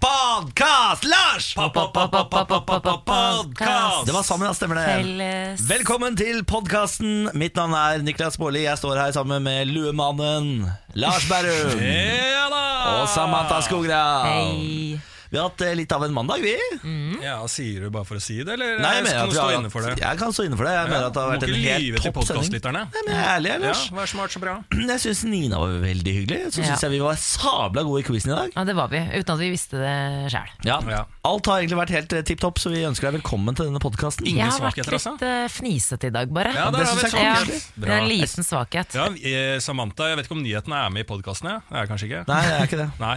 Podkast! Lars! Podcast. Det var sammen, ja. Stemmer det. Felles. Velkommen til podkasten. Mitt navn er Niklas Baarli. Jeg står her sammen med luemannen Lars Berrum Ja da! og Samantha Skogran. Hei. Vi har hatt eh, litt av en mandag, vi. Ja, Sier du bare for å si det, eller Nei, jeg mener at du vi stå har inne for det? Jeg kan stå inne for det. Jeg mener at det har vært en helt topp sending. Nei, men ærlig, ellers. Ja, vær smart, så bra. Jeg syns Nina var veldig hyggelig. Så syns Ja. jeg vi var sabla gode i quizen i dag. Ja, det var vi, uten at vi visste det sjøl. Ja. Ja. Alt har egentlig vært helt eh, tipp topp, så vi ønsker deg velkommen til denne podkasten. Jeg har vært altså? litt eh, fnisete i dag, bare. Ja, det der har synes jeg er Ja, koselig. det er en liten svakhet. Ja, Samantha, jeg vet ikke om nyhetene er med i podkasten? jeg. Det er kanskje ikke? Nei, det er ikke det. Nei,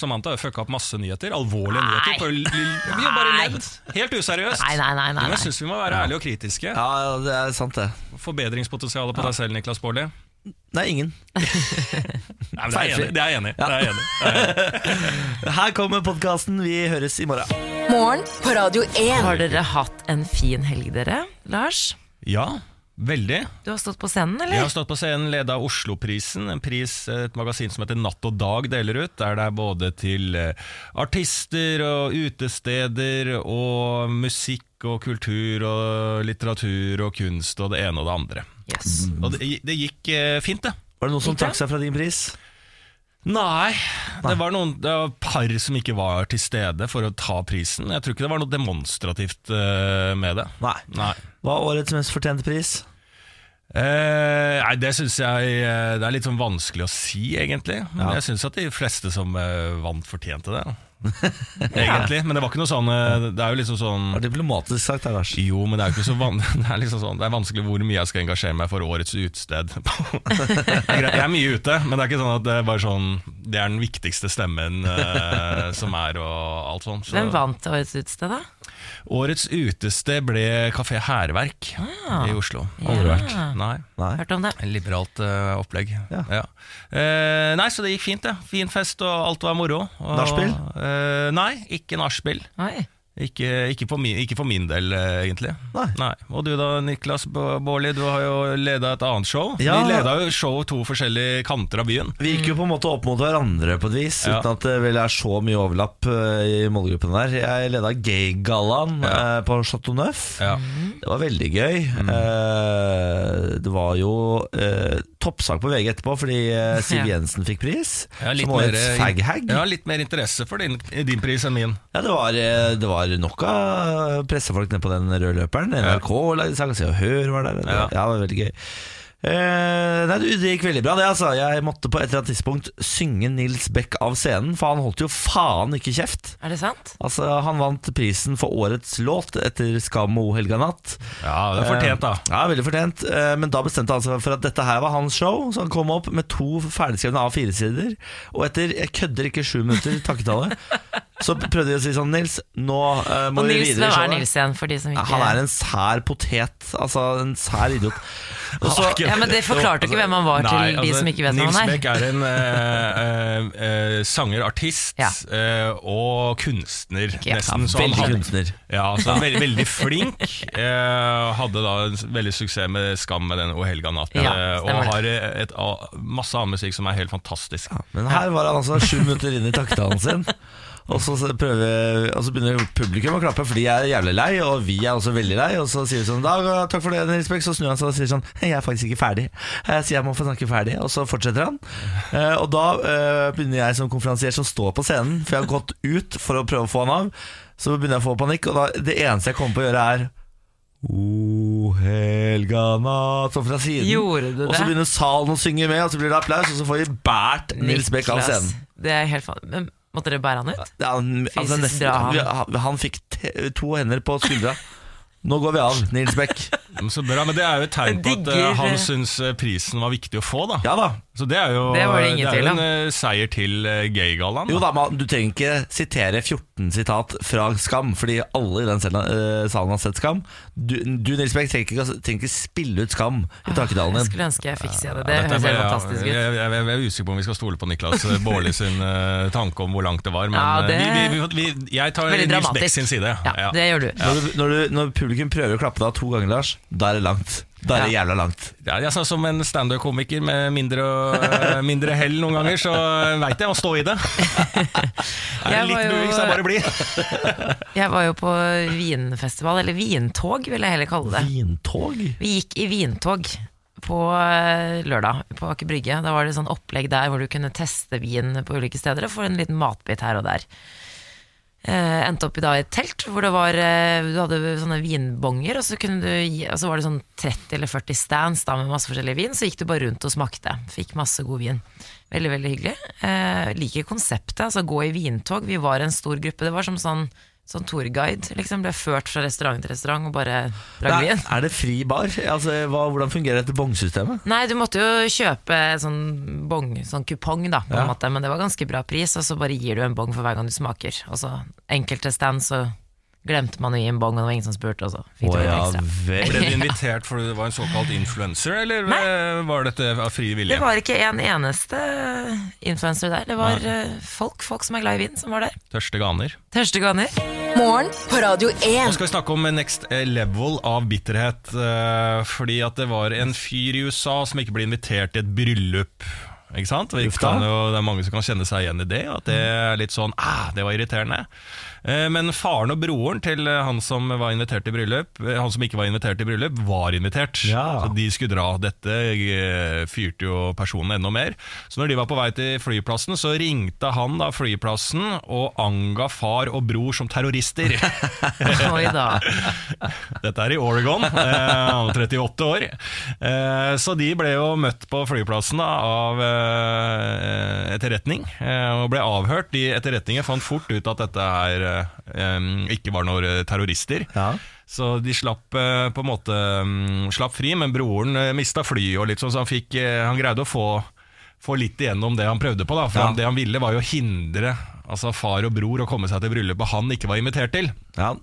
Samantha har fucka opp masse nyheter. Alvorlige nyheter. Vi har bare ledd. Helt useriøst. Nei, nei, nei. nei, Men jeg syns vi må være ærlige og kritiske. Ja, det er sant, det. Forbedringspotensialet på deg selv, Niklas Baarli. Nei, ingen. Nei, men Det er enig. Det er enig i. Det er enig. Her kommer podkasten. Vi høres i morgen. Morgen på Radio 1. Har dere hatt en fin helg, dere? Lars? Ja, veldig. Du har stått på scenen, eller? Jeg har stått på scenen, leda av Osloprisen, en pris et magasin som heter Natt og Dag deler ut, der det er både til eh, artister og utesteder og musikk og kultur og litteratur og kunst og det ene og det andre. Yes. Og det, det gikk eh, fint, det. Var det noen som trakk seg fra din pris? Nei, det var noen det var par som ikke var til stede for å ta prisen. Jeg tror ikke det var noe demonstrativt eh, med det. Nei. Nei. Hva er årets mest fortjente pris? Eh, nei, Det syns jeg eh, Det er litt sånn vanskelig å si, egentlig. Men Ja. jeg syns at de fleste som eh, vant, fortjente det. Egentlig. Men det var ikke noe sånn eh, Det er jo liksom sånn Det var diplomatisk sagt, da, Lars. jo, men det er jo ikke så van det er, liksom sånn, det er vanskelig hvor mye jeg skal engasjere meg for årets utested. Det er greit, jeg er mye ute, men det er ikke sånn at det er bare sånn Det er den viktigste stemmen eh, som er, og alt sånt. Så. Hvem vant årets utested, da? Årets utested ble Kafé Hærverk i Oslo. Aldri vært. Nei. Nei. Hørt om det? Liberalt uh, opplegg. Ja. Eh, nei, så det gikk fint, det. Fin fest, og alt var moro. Nachspiel? Uh, nei, ikke nachspiel. Ikke, ikke, for min, ikke for min del, eh, egentlig. Nei. Og du da, Niklas Ba- Baarli, du har jo leda et annet show. Ja. Vi leda jo show to forskjellige kanter av byen. Vi gikk jo på en måte opp mot hverandre på et vis, Ja. uten at det vel er så mye overlapp eh, i målgruppen der. Jeg leda Gay-gallaen Ja. eh, på Chateau Neuf. Ja. Det var veldig gøy. Eh, det var jo eh, toppsak på VG etterpå fordi Siv Jensen fikk pris. Ja, som årets mer, faghag. Ja, litt mer interesse for din, din pris enn min. Ja, det var, det var nok av pressefolk nede på den røde løperen. NRK lagde sang, Se og Hør var der. Ja. Ja. det var veldig gøy. Eh, nei, det det gikk veldig bra, det. altså Jeg måtte på et eller annet tidspunkt synge Nils Beck av scenen, for han holdt jo faen ikke kjeft. Er det sant? Altså Han vant prisen for årets låt etter Skam og O helga natt. Ja, det er fortjent, da. Eh, Ja, veldig fortjent. Eh, Men da bestemte han seg for at dette her var hans show, så han kom opp med to ferdigskrevne A4-sider. Og etter jeg kødder ikke sju minutter takketallet, så prøvde de å si sånn Nils, nå uh, må Og vi Nils, videre hvem er. Nils igjen, for de som ikke han er en sær potet. Altså en sær idiot. Og så, Han ikke- Ja, men det forklarte jo ikke hvem han var til de altså, som ikke vet hvem han er. Nils Beck er en uh, eh, eh, sanger, artist Ja. eh, og kunstner, Ja, nesten. Så veldig hadde- kunstner. Ja, så veldig, veldig flink. Eh, hadde da en veldig suksess med Skam med den O helga natt. Ja, og har et, masse annen musikk som er helt fantastisk. Men her var han altså sju minutter inn i taktetalen sin. Og så, prøver, og så begynner publikum å klappe, for de er jævlig lei, og vi er også veldig lei. Og så sier vi sånn Dag, 'Takk for det, Nils Bech. så snur han seg og sier sånn 'Jeg er faktisk ikke ferdig'. Jeg sier jeg må få snakke ferdig, og så fortsetter han. Eh, og da eh, begynner jeg som konferansier som står på scenen, for jeg har gått ut for å prøve å få han av. Så begynner jeg å få panikk, og da, det eneste jeg kommer på å gjøre, er O helga natt Sånn fra siden. Gjorde du det? Og så begynner salen å synge med, og så blir det applaus, og så får vi båret Nils Bech av scenen. Det er helt fan... Måtte dere bære han ut? Ja, han, altså nesten, han. han. fikk to hender på skuldra. Nå går vi av, Nils Beck. Men Så bra, men det er jo et tegn på at uh, han syns eh, prisen var viktig å få, da. Ja da. Så det er jo, Det det det er en uh, seier til uh, Gaygallaen. Jo da, man, Du trenger ikke sitere 14 sitat fra Skam, fordi alle i den salen, uh, salen har sett Skam. Du, du Nils Bekk, trenger trenger ikke spille ut Skam i takkedalen Jeg skulle ønske jeg fikk se det. Det er høres helt fantastisk ja, ut. Jeg, jeg, jeg er usikker på om vi skal stole på Niklas Baarli sin tanke om hvor langt det var. Men Ja, det- vi, vi, vi, vi, jeg tar Nils Bekk sin side. Ja, det gjør du. Når, du, når, du, når publikum prøver å klappe deg to ganger, Lars, da er det langt. Da er det jævla langt. Ja, jeg sa Som en standup-komiker med mindre, mindre hell noen ganger, så veit jeg å stå i det. Er det litt buing, så er det bare bli. Jeg var jo på vinfestival, eller vintog vil jeg heller kalle det. Vintog? Vi gikk i vintog på eh, lørdag på Aker Brygge. Da var det sånn opplegg der hvor du kunne teste vin på ulike steder og få en liten matbit her og der. Eh, endte opp i da i et telt hvor var uh, Du hadde sånne vinbonger, og så, du, og så var det sånn 30 eller 40 stands da med masse forskjellig vin. Så gikk du bare rundt og smakte. Fikk masse god vin. Veldig, veldig hyggelig. Uh, liker konseptet, altså gå i vintog. Vi var en stor gruppe. Det var som sånn, sånn tourguide. Liksom ble ført fra restaurant til restaurant og bare Er, vin. er det fri bar? Altså, hva, hvordan fungerer dette bongsystemet? Nei, du måtte jo kjøpe sånn bong, sånn kupong da, på Ja. en måte, men det var ganske bra pris, og så bare gir du en bong for hver gang du smaker. Og så enkelte stand så glemte man å gi en bong, og det var ingen som spurte, og så fikk oh, du ja vel. Ble du invitert fordi du var en såkalt influencer, eller Nei. eh, var dette av fri vilje? Det var ikke en eneste influenser der, det var Nei. folk, folk som er glad i vin, som var der. Tørste ganer. Tørste ganer. Morgen på Radio 1. Nå skal vi snakke om next level av bitterhet. eh, Fordi at det var en fyr i USA som ikke ble invitert til et bryllup. Ikke sant? Jo, det er mange som kan kjenne seg igjen i det. At det er litt sånn ah, det var irriterende. Eh, Men faren og broren til eh, han som var invitert i bryllup, eh, han som ikke var invitert i bryllup, var invitert. Ja. Så de skulle dra. Dette fyrte jo personen enda mer. Så når de var på vei til flyplassen, så ringte han da flyplassen og anga far og bror som terrorister. Oi da. Dette er i Oregon, eh, han var 38 år. Eh, så de ble jo møtt på flyplassen da, av eh, etterretning, og ble avhørt. De etterretningene fant fort ut at dette her eh, ikke var noen eh, terrorister. Ja. Så de slapp uh, på en måte um, slapp fri, men broren uh, mista flyet, og litt sånn, så han, fikk, uh, han greide å få, få litt igjennom det han prøvde på. Da, for Ja. han, det han ville var jo å hindre altså far og bror å komme seg til bryllupet han ikke var invitert til. Ja.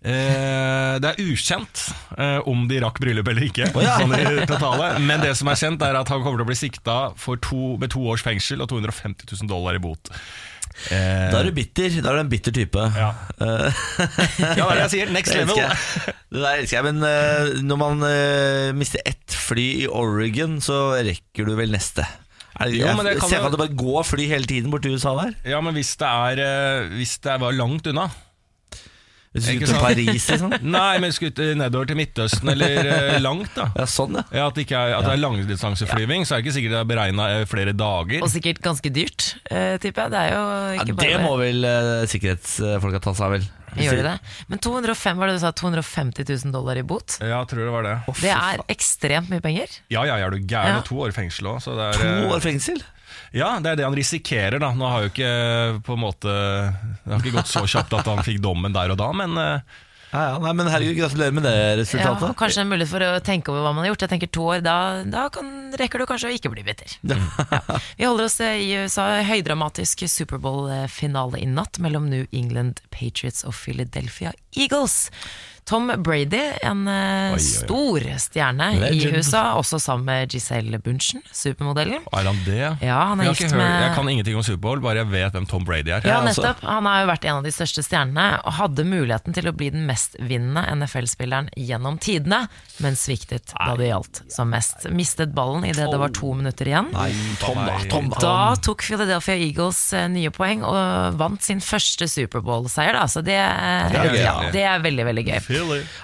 Eh, det er ukjent eh, om de rakk bryllup eller ikke. ja. sånn. Men det som er kjent, er at han kommer til å bli sikta to, med to års fengsel og 250 000 dollar i bot. Eh, Da er du bitter. Da er du en bitter type. ja. hva ja, det er det jeg sier. Next det level. elsker jeg. Det der elsker jeg. Men uh, når man uh, mister ett fly i Oregon, så rekker du vel neste. Er, Jo, jeg men det ser for meg at det bare går fly hele tiden bort til USA der. Ja, men hvis det, er, hvis det var langt unna Hvis du Ikke til? Paris, liksom. Nei, men skulle nedover til Midtøsten eller eh, langt, da. Ja, sånn, ja. Ja, at, det ikke er, at det er langdistanseflyving, så er det ikke sikkert det er beregna flere dager. Og sikkert ganske dyrt, eh, tipper jeg. Det er jo ja ikke det bare må vel uh, sikkerhetsfolka ta seg av, vel. Gjør de det? Men 205, var det du sa, 250 000 dollar i bot? Ja, jeg tror det var det. Det er ekstremt mye penger. Ja, ja, er du gæren? Ja. Og to år fengsel òg, så det er To eh, år fengsel? Ja, det er det han risikerer, da. Nå har jo ikke på en måte Det har ikke gått så kjapt at han fikk dommen der og da, men eh, Ja, ja. Nei, men herregud, gratulerer med det Ja, resultatet. kanskje en mulighet for å tenke over hva man har gjort. Jeg tenker to år, da, da kan, rekker du kanskje å ikke bli bitter. Ja. Vi holder oss eh, i USA. Høydramatisk Superbowl-finale i natt mellom New England Patriots og Philadelphia Eagles. Tom Brady, en oi, oi. stor stjerne i Legend. USA, også sammen med Giselle Bunchen, supermodellen. er han det? Ja, han er jeg, gift med- jeg kan ingenting om Superbowl, bare jeg vet hvem Tom Brady er. Ja, altså. nettopp. Han har jo vært en av de største stjernene, og hadde muligheten til å bli den mestvinnende NFL-spilleren gjennom tidene, men sviktet da det gjaldt som mest. Mistet ballen idet det var to minutter igjen. Nei, Tom, da. Tom, da. Da tok Philadelphia Eagles eh, nye poeng og vant sin første Superbowl-seier. da, Så det, Det er ja, ja. det er veldig, veldig gøy.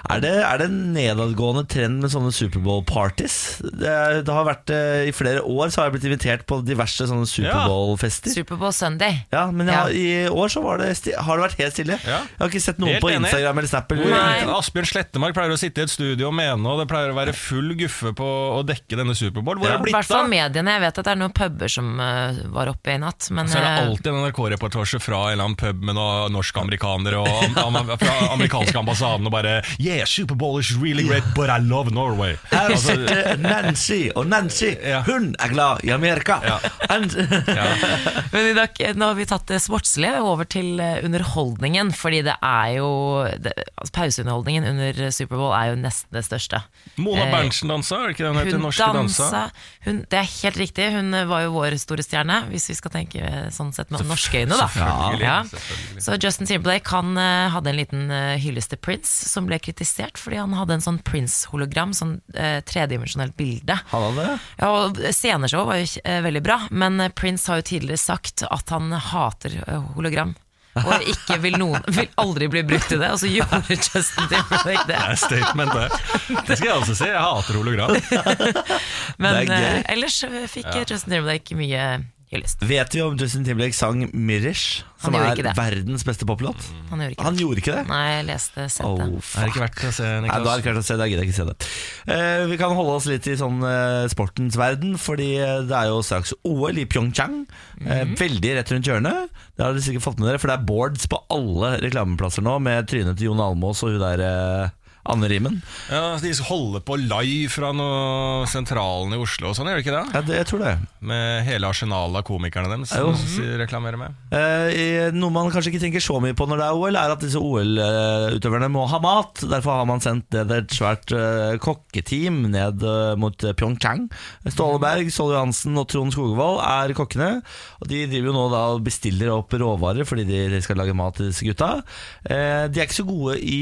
Er det, er det en nedadgående trend med sånne Superbowl-parties? Det, det har vært eh, I flere år så har jeg blitt invitert på diverse sånne Superbowl-fester. Superbowl Sunday. Ja, men jeg, Ja. i år så var det sti har det vært helt stille. Ja. Jeg har ikke sett noen Helt på enig. Instagram eller Snap. Asbjørn Slettemark pleier å sitte i et studio og mene, og det pleier å være full guffe på å dekke denne Superbowl. Hvor Ja. er det I hvert fall mediene. Jeg vet at det er noen puber som uh, var oppe i natt. Men Så er det eh, alltid en NRK-reportasje fra en eller annen pub med noen norske amerikanere og am am fra amerikanske ambassaden og bare Yeah, Superbowl is really great, but I love Norway. Her Altså, sitter Nancy, og Nancy, Ja. hun er glad i Amerika. Ja. And, Men i dag, nå har vi tatt det sportslige over til eh, underholdningen, fordi det er jo det, altså Pauseunderholdningen under Superbowl er jo nesten det største. Mona Eh, Berntsen dansa, er det ikke den hun heter? Norske dansa? dansa hun, Det er helt riktig, hun eh, var jo vår store stjerne, hvis vi skal tenke sånn sett med norske øyne, da. Ja. Så Justin Timberlake han hadde en liten hyllest til Prince, som ble kritisert fordi han hadde en sånn Prince-hologram, sånn eh, tredimensjonelt bilde. Hadde det? Ja, og Sceneshow var jo eh, veldig bra, men eh, Prince har jo tidligere sagt at han hater eh, hologram. Og ikke vil noen Vil aldri bli brukt til det, og så gjorde Justin Timberlake det. Det er statement, det. Det skal jeg også si. Jeg hater hologram. Men eh, ellers fikk fikk Justin Timberlake mye hyllest. Vet vi om Justin Timberlake sang 'Mirish', som er det. verdens beste poplåt? Han gjorde ikke Han det. gjorde ikke det? Nei, jeg leste Oh, settet. Er det ikke verdt å se, Nei, da er det ikke verdt å se, gidder jeg ikke se det. Uh, vi kan holde oss litt i sånn uh, sportens verden, fordi eh, det er jo straks OL i Pyeongchang. Eh, veldig rett rundt hjørnet. Det har dere sikkert fått med dere, for det er boards på alle reklameplasser nå, med trynet til Jon Almås og hun der Anne Rimen. Ja, De holder på live fra noe sentralen i Oslo og sånn, gjør de ikke det? Ja, det, jeg tror det. Med hele arsenalet av komikerne deres som de reklamerer med. Eh, noe man kanskje ikke tenker så mye på når det er OL, er at disse OL-utøverne må ha mat. Derfor har man sendt ned et svært eh, kokketeam ned eh, mot eh, Pyeongchang. Ståle Berg, Ståle Johansen og Trond Skogvold er kokkene. Og De driver jo nå da og bestiller opp råvarer fordi de skal lage mat til disse gutta. Eh, de er ikke så gode i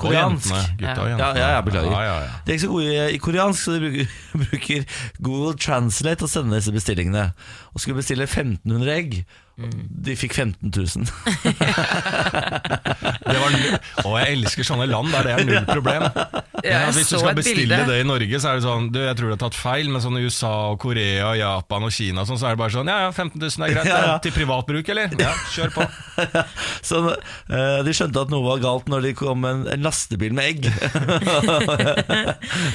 koreansk. Gutta og Ja, ja, ja, beklager. Ja, ja, ja. De er ikke så gode i, i koreansk, så de bruker, bruker Google Translate og sender disse bestillingene. Og skulle bestille 1500 egg. Og De fikk 15 000. Det var null. Og jeg elsker sånne land der det er null problem. Ja, altså, hvis du skal bestille bilde. det i Norge, så er det sånn Du, jeg tror du har tatt feil, men sånn i USA og Korea og Japan og Kina sånn, så er det bare sånn Ja, ja, 15 000 er greit. Ja, ja. Til Til privatbruk, eller? Ja, kjør på. Så eh, de skjønte at noe var galt når de kom med en, en lastebil med egg.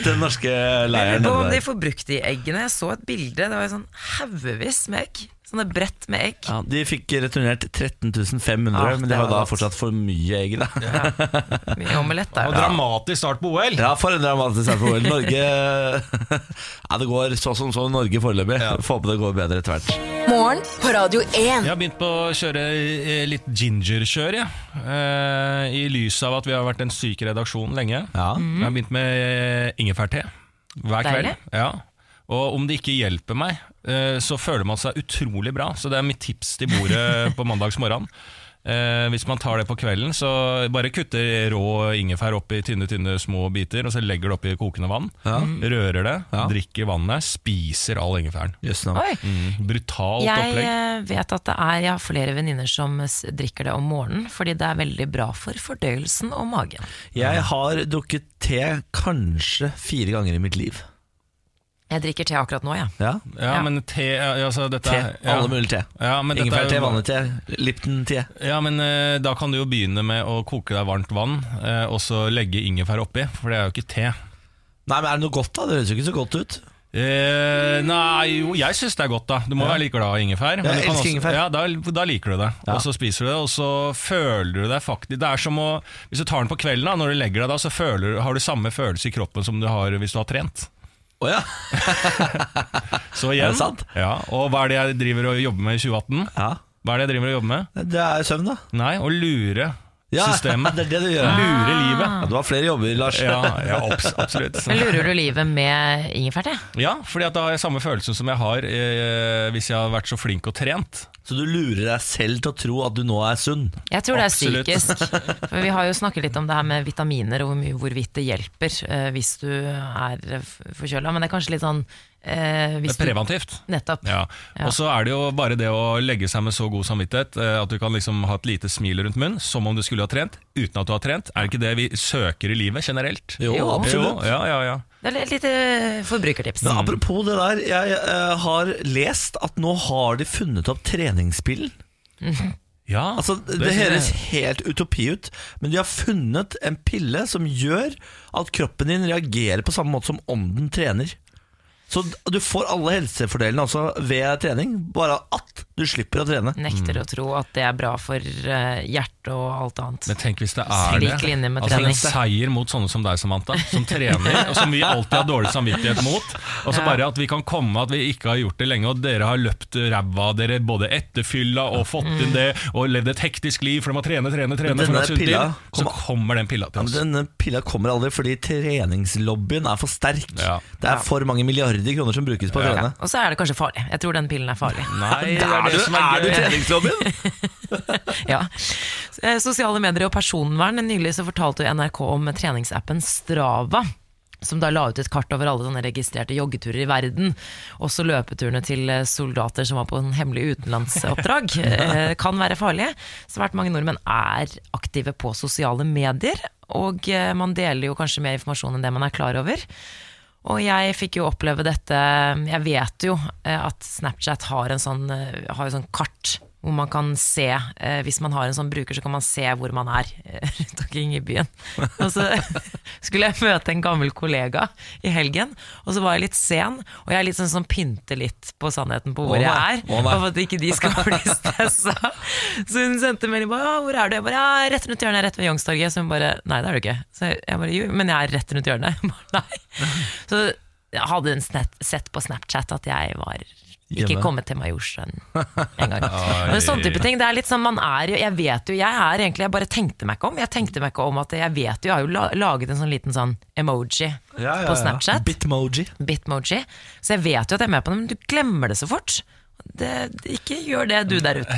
til Den norske leiren. Jeg lurer på om de får brukt de eggene. Jeg så et bilde, det var sånn haugevis med egg. Sånne brett med egg. Ja, de fikk returnert 13 500, Ah, men det de har var da fortsatt for mye egg. Da. Mye omelett der. Og dramatisk start på OL. Ja, for en dramatisk start på OL. Norge Ja, det går så som så Norge foreløpig. Får håpe det går bedre etter hvert. Morgen på Radio 1. Jeg har begynt på å kjøre litt gingerkjør, jeg. Eh, I lys av at vi har vært en syk redaksjon lenge. Ja. Jeg har begynt med ingefærte hver Deilig. kveld. Ja. Og om det ikke hjelper meg, eh, så føler man seg utrolig bra. Så det er mitt tips til bordet på mandagsmorgen. Eh, hvis man tar det på kvelden, så bare kutter rå ingefær opp i tynne tynne små biter, og så legger det opp i kokende vann. Rører det, Ja. drikker vannet, spiser all ingefæren. Yes, no. Mm, brutalt Jeg opplegg. Jeg vet at det er jeg har flere venninner som drikker det om morgenen, fordi det er veldig bra for fordøyelsen og magen. Jeg har drukket te kanskje fire ganger i mitt liv. Jeg drikker te akkurat nå, jeg. Ja, Ja, Ja. men te altså dette, te. ja. Alle mulige te. Ja, Ingefærte, vanlig-te, Lipton-te. Ja, men uh, da kan du jo begynne med å koke deg varmt vann, uh, og så legge ingefær oppi, for det er jo ikke te. Nei, men Er det noe godt, da? Det høres jo ikke så godt ut. Eh, nei, jo, jeg syns det er godt, da. Du må være like glad i ingefær. men Jeg du kan elsker ingefær. Ja, da, da liker du det. Ja. Og så spiser du det, og så føler du deg faktisk Det er som å Hvis du tar den på kvelden, da, når du legger deg da, så føler, har du samme følelse i kroppen som du har hvis du har trent. Å ja. Så Er det sant? Ja, Og hva er det jeg driver og jobber med i 2018? ja. Hva er det jeg driver og jobber med? Det er søvn, da. Nei, å lure systemet. det er det du gjør. Lure livet. Ja, du har flere jobber, Lars. Ja, ja abs absolutt. Men lurer du livet med ingefærte? Ja, fordi da har jeg samme følelse som jeg har eh, hvis jeg har vært så flink og trent. Så du lurer deg selv til å tro at du nå er sunn. Jeg tror det er Absolutt. psykisk. For vi har jo snakket litt om det her med vitaminer og hvor mye- hvorvidt det hjelper eh, hvis du er forkjøla, men det er kanskje litt sånn eh, Det er preventivt. Du, nettopp. Ja. Ja. Og så er det jo bare det å legge seg med så god samvittighet eh, at du kan liksom ha et lite smil rundt munnen, som om du skulle ha trent, uten at du har trent. Er det ikke det vi søker i livet generelt? Jo, Jo. absolutt. Jo, ja, ja, ja. Det er et lite forbrukertips. Men apropos det der, jeg eh, har lest at nå har de funnet opp treningspillen. ja Altså, det, høres helt utopi ut, men de har funnet en pille som gjør at kroppen din reagerer på samme måte som om den trener. Så du får alle helsefordelene altså ved trening, bare at du slipper å trene. Nekter å tro at det er bra for hjertet og alt annet. Men tenk hvis det er Slik det. linje med altså trening. En seier mot sånne som deg, Samantha, som trener, og som vi alltid har dårlig samvittighet mot. Og så Ja. bare at vi kan komme at vi ikke har gjort det lenge, og dere har løpt ræva av dere både etter fylla og fått Mm. inn det, og levd et hektisk liv, for de må trene, trene, trene. Pilla Så kommer- den pilla Ja, til men oss. denne pilla kommer aldri fordi treningslobbyen er for sterk. Ja. Det er for mange milliarder milliarder kroner som brukes på å trene. Og så er det kanskje farlig. Jeg tror den pillen er farlig. Nei, det er Er det du, som er er du treningslobbyen? Ja. Eh, Sosiale medier og personvern. Nylig så fortalte NRK om treningsappen Strava. Som da la ut et kart over alle sånne registrerte joggeturer i verden. Også løpeturene til eh, soldater som var på en hemmelig utenlandsoppdrag. eh, kan være farlige. Svært mange nordmenn er aktive på sosiale medier. Og man deler jo kanskje mer informasjon enn det man er klar over. Og jeg fikk jo oppleve dette Jeg vet jo eh, at Snapchat har en sånn, eh, har en sånn kart hvor man kan se eh, Hvis man har en sånn bruker, så kan man se hvor man er eh, rundt omkring i byen. Og så skulle jeg møte en gammel kollega i helgen, og så var jeg litt sen. Og jeg er litt sånn som pynter litt på sannheten på hvor oh, jeg er. oh, for at ikke de skal bli stressa. Så hun sendte melding bare ja, 'Hvor er du?' Jeg bare ja, 'Rett rundt hjørnet, rett ved Youngstorget'. Så hun bare 'Nei, det er du ikke'. Så jeg bare 'Jo, men jeg er rett rundt hjørnet'. Jeg bare, nei. Så hadde hun sett på Snapchat at jeg var ikke kommet til Majorstuen en gang. Men sånne type ting, det er litt sånn man er jo Jeg vet jo, jeg er egentlig Jeg bare tenkte meg ikke om. Jeg tenkte meg ikke om at jeg vet jo, jeg har jo laget en sånn liten sånn emoji på Snapchat. Bitmoji. Bitmoji. Så jeg vet jo at jeg er med på det, men du glemmer det så fort. Det, ikke gjør det, du der ute.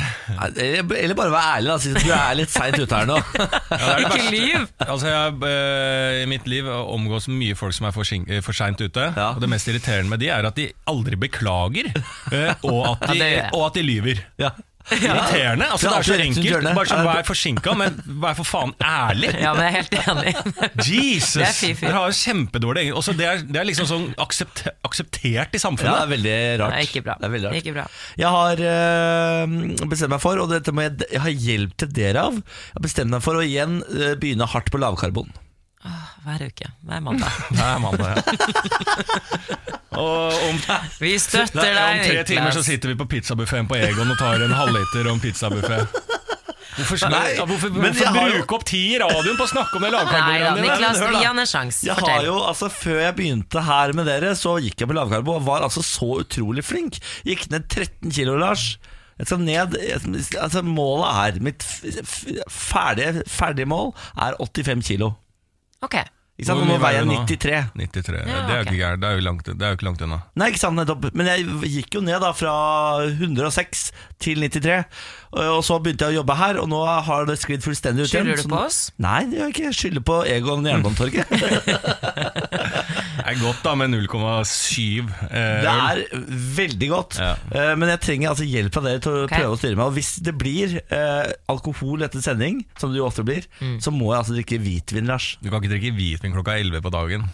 Eller bare være ærlig, da. Du er litt seint ute her nå. Ja, Ikke lyv! Altså, jeg eh, I mitt liv omgås mye folk som er for, for seint ute. Ja. Og det mest irriterende med de er at de aldri beklager, eh, og, at de, og at de lyver. Ja. Irriterende. Altså, det er så enkelt. Bare sånn, Vær forsinka, men vær for faen ærlig. Ja, men jeg er helt enig. Jesus! Er. Dere har jo kjempedårlig. Også det, er, det er liksom sånn aksept, akseptert i Ja, det samfunnet. er veldig rart. Er ikke bra. Det er veldig rart. Ikke bra. Jeg har øh, bestemt meg for, og dette må jeg, jeg har hjelp til dere av, jeg har bestemt meg for å igjen øh, begynne hardt på lavkarbon. Hver uke. Hver mandag. Hver mandag, ja. Og om, Vi støtter deg, om tre timer så sitter vi på pizzabuffeen på Egon og tar en halvliter om pizzabuffé. Hvorfor, Nei, ja, hvorfor, men hvorfor bruke jo- opp tid i radioen på å snakke om det Nei da. Niklas, gi han en sjanse. Jeg har jo, altså Før jeg begynte her med dere, så gikk jeg på lavkarbo og var altså så utrolig flink. Gikk ned 13 kilo, Lars. Jeg skal ned, altså Målet er Mitt f- f- ferdige, ferdige mål er 85 kilo. Ok. Ikke sant? Hvor Nå mye veier jeg du nå? 93. 93. Ja, det er jo ok. ikke gærent. Det er jo langt, det er jo ikke langt unna. Nei, ikke sant, nettopp. Men jeg gikk jo ned da fra 106 til 93. Og så begynte jeg å jobbe her, og nå har det sklidd fullstendig ut igjen. Skylder du på oss? Nei, det gjør jeg ikke. Jeg skylder på Egon Jernbanetorget. Det er godt da med 0,7 eh, Det er veldig godt, Ja. Eh, men jeg trenger altså hjelp fra dere til å Ok. prøve å styre meg. Og hvis det blir eh, alkohol etter sending, som det jo ofte blir, Mm. så må jeg altså drikke hvitvin, Lars. Du kan ikke drikke hvitvin klokka 11 på dagen.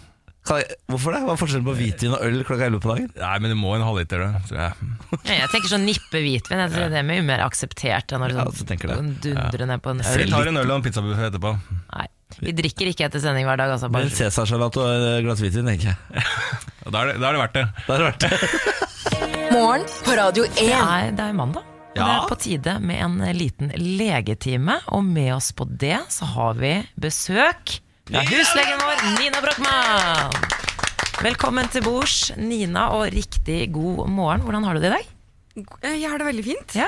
Kan jeg, hvorfor det? Hva er forskjellen på hvitvin og øl klokka 11 på dagen? Nei, men det må en halvliter, det. tror jeg. Ja, Jeg tenker sånn nippe hvitvin. Jeg tror Det er mye mer akseptert enn å Ja, så tenker dundre ned på en Vi tar en øl og en pizzabuffé etterpå. Nei, vi drikker ikke etter sending hver dag. Altså, bare. Men Cæsarsalat og et glass hvitvin, tenker jeg. Da er det, da er det verdt det. Det verdt det. Morgen på Radio 1. Nei, det er jo mandag. Og Ja. Det er på tide med en liten legetime, og med oss på det så har vi besøk av huslegen vår, Nina Brochmann. Velkommen til bords, Nina, og riktig god morgen. Hvordan har du det i dag? Eh, Jeg har det veldig fint. Ja?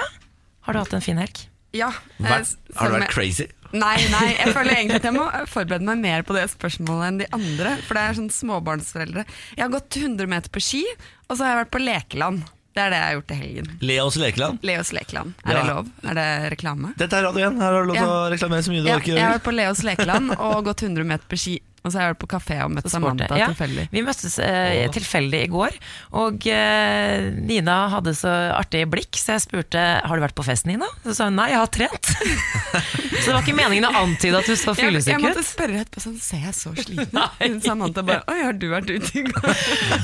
Har du hatt en fin helg? Ja. eh, har du vært crazy? Nei, nei, jeg føler egentlig at jeg må forberede meg mer på det spørsmålet enn de andre. For det er sånn småbarnsforeldre. Jeg har gått 100 meter på ski, og så har jeg vært på lekeland. Det er det jeg har gjort i helgen. Leos lekeland. Leos lekeland. Er Ja. det lov? Er det reklame? Dette er Radio 1. Her har du lov til å reklamere så mye du Ja, orker. jeg har vært på Leos lekeland og gått 100 meter på ski. Og så har jeg vært på kafé og møtt Samantha Ja, tilfeldig. Vi møttes eh, tilfeldig i går, og eh, Nina hadde så artig blikk, så jeg spurte har du vært på fest, Nina. Så sa hun nei, jeg har trent. så det var ikke meningen å antyde at du så Jeg, jeg måtte spørre etterpå sånn, ser jeg så sliten ut? Samantha bare, oi, har du vært ute i går?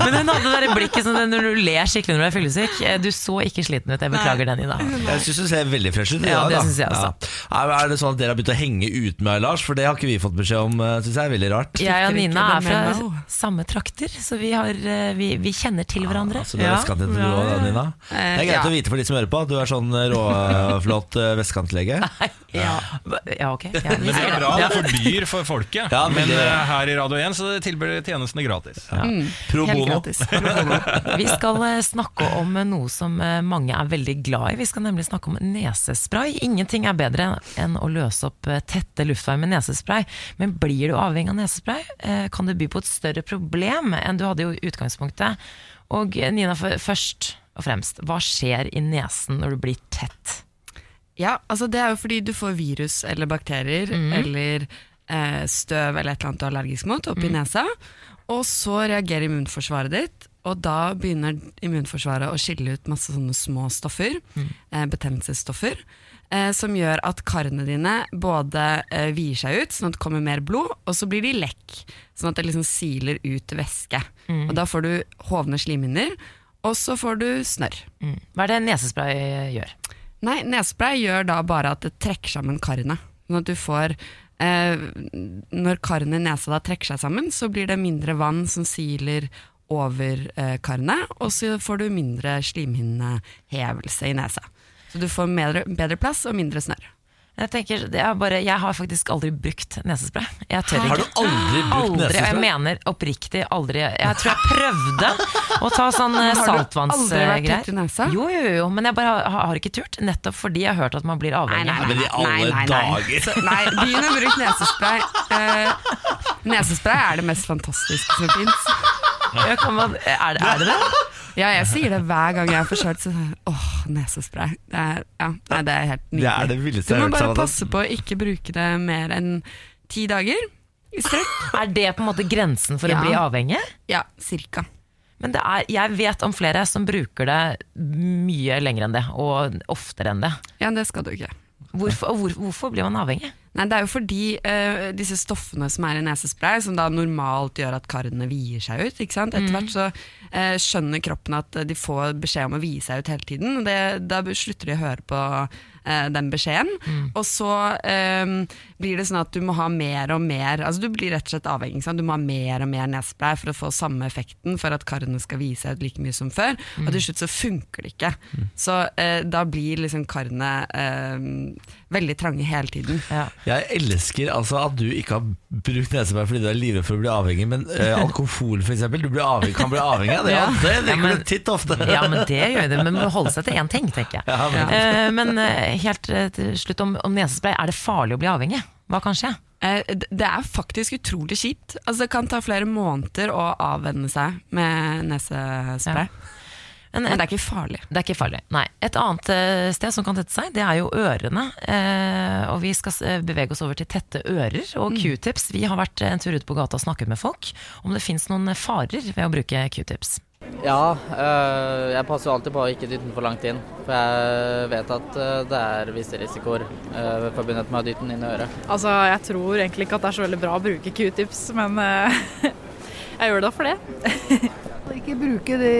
Men hun hadde det der blikket som det når du ler skikkelig når du er fyllesyk. Eh, Du så ikke sliten ut, jeg beklager det, Nina. Jeg syns du ser veldig fresh ut. Ja, det syns jeg også. Ja. Er- Er det sånn at dere har begynt å henge ut med Lars? For det har ikke vi fått beskjed om. Syns jeg er veldig rart. Jeg og Nina er fra samme trakter, så vi, har, eh, vi, vi kjenner til hverandre. Så du er vestkantjente du òg, Nina? Det er greit ja. å vite for de som hører på. at Du er sånn råflott eh, vestkantlege. Ja, ja ok. Ja, Men det er bra, Ja. det er for folket. Ja, men men eh, her i Radio 1 så tilbyr tjenestene gratis. Pro bono. gratis. Vi skal eh, snakke om eh, noe som eh, mange er veldig glad i. Vi skal nemlig snakke om nesespray. Ingenting er bedre enn å løse opp eh, tette luftveier med nesespray. Men blir du avhengig av nesespray, eh, kan det by på et større problem enn du hadde i utgangspunktet. Og eh, Nina, først og fremst, hva skjer i nesen når du blir tett? Ja, altså det er jo fordi du får virus eller bakterier eller eh, støv eller et eller annet du er allergisk mot oppi nesa. Og så reagerer immunforsvaret ditt, og da begynner immunforsvaret å skille ut masse sånne små stoffer, eh, betennelsesstoffer, eh, som gjør at karene dine både eh, vier seg ut, sånn at det kommer mer blod, og så blir de lekk, sånn at det liksom siler ut væske. Og da får du hovne slimhinner, og så får du snørr. Mm. Hva er det nesespray gjør? Nei, nesespray gjør da bare at det trekker sammen karene. Sånn at du får eh, Når karene i nesa da trekker seg sammen, så blir det mindre vann som siler over eh, karene, og så får du mindre slimhinnehevelse i nesa. Så du får bedre, bedre plass og mindre snørr. Jeg tenker, det er bare, jeg har faktisk aldri brukt nesespray. Jeg tør Har du aldri brukt Aldri, nesespray? jeg mener oppriktig aldri. Jeg tror jeg prøvde å ta sånn eh, saltvannsgreier. Jo, jo, jo, men jeg bare har, har ikke turt. Nettopp fordi jeg har hørt at man blir avhengig. nei. nei, nei. alle dager. Så, nei, begynn å bruke nesespray. Uh, nesespray er det mest fantastiske som fins. Er, er det det? Ja, jeg sier det hver gang jeg er forkjølt. Så, åh, nesespray. Det er, ja, nei, det er helt nydelig. Det er det Du må bare passe på å ikke bruke det mer enn ti dager i strekk. Er det på en måte grensen for Ja. å bli avhengig? Ja, cirka. Men det er, jeg vet om flere som bruker det mye lenger enn det, og oftere enn det. Ja, det skal du ikke. Hvorfor, hvor, hvorfor blir man avhengig? Nei, Det er jo fordi uh, disse stoffene som er i nesespray, som da normalt gjør at karene vier seg ut? Etter hvert så uh, skjønner kroppen at de får beskjed om å vie seg ut hele tiden. Det, da slutter de å høre på uh, den beskjeden. Og så blir det sånn at du må ha mer og mer Altså Du blir rett og slett avhengig. Sant? Du må ha mer og mer nesespray for å få samme effekten for at karene skal vise seg ut like mye som før. Og til slutt så funker det ikke. Så eh, da blir liksom karene eh, veldig trange hele tiden. Ja. Jeg elsker altså at du ikke har brukt nesespray fordi du er livredd for å bli avhengig, men eh, alkohol for eksempel, du blir avhengig, kan bli avhengig av det. Ja. Det, Det Ja, men- du titt ofte. Ja, men det gjør det. Men man må holde seg til én ting, tenker jeg. Ja, men- Eh, men eh, helt eh, til slutt om, om nesespray. Er det farlig å bli avhengig? Hva kan skje? Eh, Det er faktisk utrolig kjipt. Altså, det kan ta flere måneder å avvenne seg med nesespray. Men, Men det er ikke farlig. Det er ikke farlig. Nei. Et annet eh, sted som kan tette seg, det er jo ørene. Eh, og vi skal eh, bevege oss over til tette ører og q-tips. Vi har vært en tur ut på gata og snakket med folk om det fins noen farer ved å bruke q-tips. Ja, øh, jeg passer jo alltid på å ikke dytte den for langt inn. For jeg vet at øh, det er visse risikoer øh, forbundet med å dytte den inn i øret. Altså, jeg tror egentlig ikke at det er så veldig bra å bruke q-tips, men øh, jeg gjør det for det. Ikke bruke de